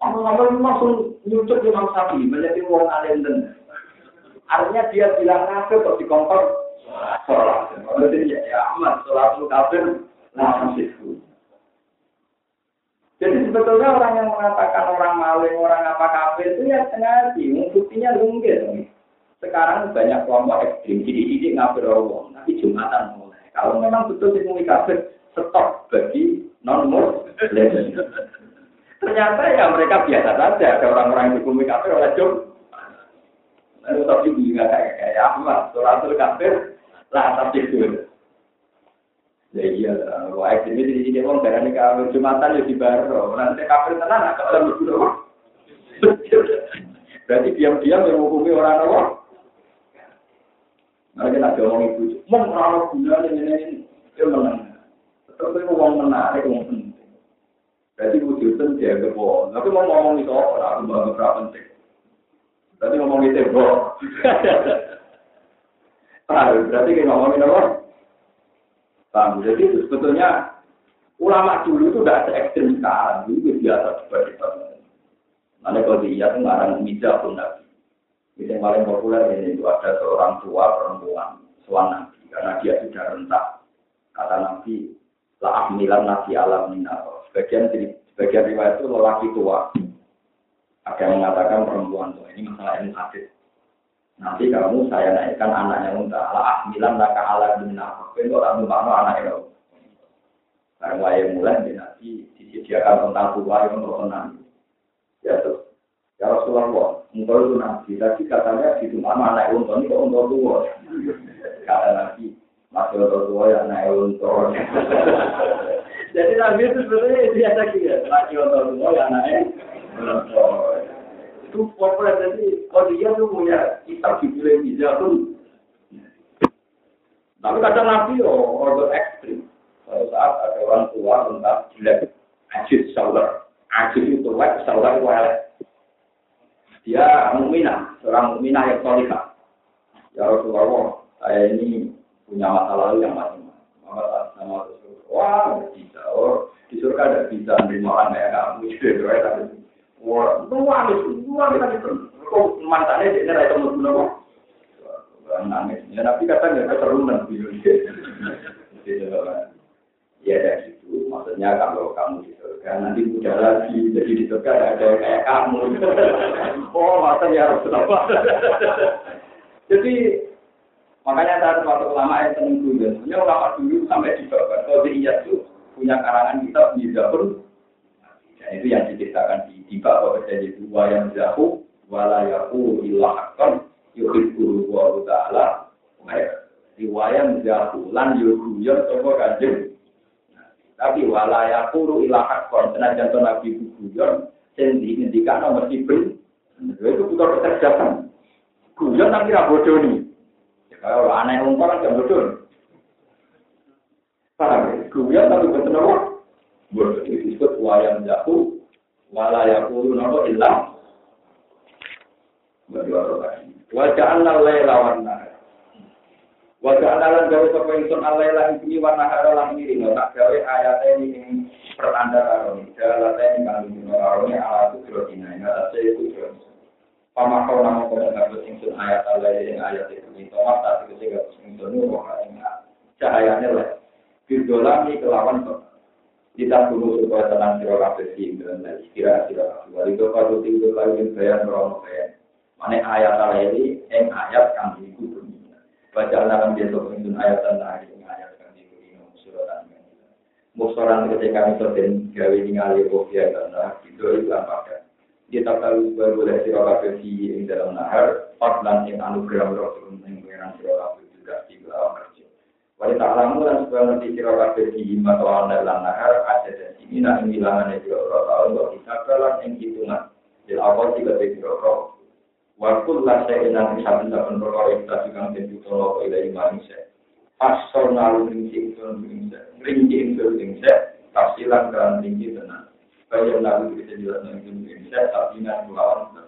Ngomong-ngomong langsung nyucuk Imam Syafi'i menjadi wong alim dan artinya dia bilang kafir kok dikompor sholat. Jadi ya, amat sholat itu kafir. Jadi sebetulnya orang yang mengatakan orang maling, orang apa kafir itu ya sengaja, buktinya mungkin. Sekarang banyak kelompok ekstrim, jadi ini ngafir Allah, tapi Jumatan mulai. Kalau memang betul sih kafir, stop bagi non-muslim. Ternyata ya mereka biasa saja. Ada orang-orang yang dihukumi kafir oleh Jum. Tapi juga kayak kayak Ahmad, suratul kafir, lah tapi itu. Ya iya, wah ini di sini orang darah ini kafir jumatan ya di baru. Nanti kafir tenan, agak lebih dulu. Berarti diam-diam yang menghukumi orang orang. Mereka nak ngomong ibu, mau orang guna ini ini, dia menang. Tapi mau menarik, mau penting. Jadi wujudnya dia kebo. Tapi mau ngomong itu apa? Aku berapa penting. Berarti ngomong itu kebo. Ah, berarti kita ngomongin apa? Paham? Jadi itu sebetulnya ulama dulu itu tidak se ekstrim sekarang. Dulu biasa seperti itu. Nanti kalau dia itu ngarang mida pun nabi. Yang paling populer ini itu ada seorang tua perempuan, suan nabi. Karena dia sudah rentak. Kata nabi, lah milan nasi alam minal Sebagian sebagian riwayat itu lelaki tua. Ada yang mengatakan perempuan tua. Ini masalah ini hadis. Nanti kamu saya naikkan anaknya untuk ala ahmilan laka ala bina. Itu orang numpang anaknya. Karena waya mulai nanti disediakan tentang tua yang untuk tenang. Ya tuh. Ya Rasulullah, engkau itu nabi. Tapi katanya di rumah anak untuk ini kok untuk tua. Kata nabi, masih untuk tua ya naik untuk. Jadi Nabi itu sebenarnya biasa gitu. Laki orang tua ya anaknya. Itu populer. Jadi kalau dia tuh punya di bulan bisa pun. Tapi kadang Nabi oh, orang ekstrim. Pada saat ada orang tua tentang jelek, ajit saular. Ajit itu wet, saular itu Dia mukminah, seorang mukminah yang solihah. Ya Rasulullah, saya ini punya masa lalu yang macam-macam. Maka sama Wah, bisa. Oh, disuruh surga tidak bisa menerima orang kayak kamu. Gitu, tapi Tuh. Mantannya. Ya video Ya dari situ. Maksudnya kalau kamu di surga nanti muda lagi. Jadi di surga ada kayak kamu. Oh, maksudnya harus apa? Jadi makanya saat waktu ulama yang seneng dulu, sebenarnya ulama dulu sampai di bawah. Kalau dia itu punya karangan kitab di pun dan itu yang diceritakan di tiba bahwa terjadi dua yang jauh walayaku ilahkan yuhibbu wa ta'ala. Riwayat jauh lan yuhuyur toko kanjeng. Tapi walayaku ilahkan senajan to nabi guyon sing diindikan nomor sipil itu bukan kecerdasan. Guyon tapi ra bodoh nih kalau aneh umpah kan gak bodoh. Paham? Guyon tapi betul Itu disebut wayang jahu, wala yakulu nopo ilah. Wajah Allah lawan nahar. Wajah Allah gawe sapa ingsun Allah ini warna hara lan iri tak gawe ayat ini pertanda karo dalat ini kang dino ini ala tu kiro dina ing atas itu kiro. Pamakau nama kau ngabut ingsun ayat Allah yang ayat itu ini tomat tak itu ngabut ingsun nu cahayanya lah. Bidolam ini kelawan kita tunggu supaya tenang siro kabeh sing dan istirahat siro kabeh. Wali itu kalau tinggal lagi bayan merono bayan. Mana ayat ini, yang ayat kang iku dunia. Baca dalam besok itu ayat tentang ini ayat kang iku ini suratan ini. Muksoran ketika itu dan gawe ningali kopiah karena itu itu apa Kita tahu baru boleh siro kabeh di dalam nahar. Fadlan yang anugerah roh yang pengiran siro kabeh juga di bawah Wali ta'lamu dan supaya nanti sira kabeh di hima atau anda lan nahar ada dan sini nak ngilangan sira ora tau kok kita kalan ing hitungan. Bil awal tiga sira ora. Waktu lah saya nang bisa bisa perkara kita juga tentu kalau ila manusia. Asal nalu rinci itu rinci rinci itu rinci tafsilan kan rinci tenang. Kaya nalu bisa jelas rinci rinci tapi nak melawan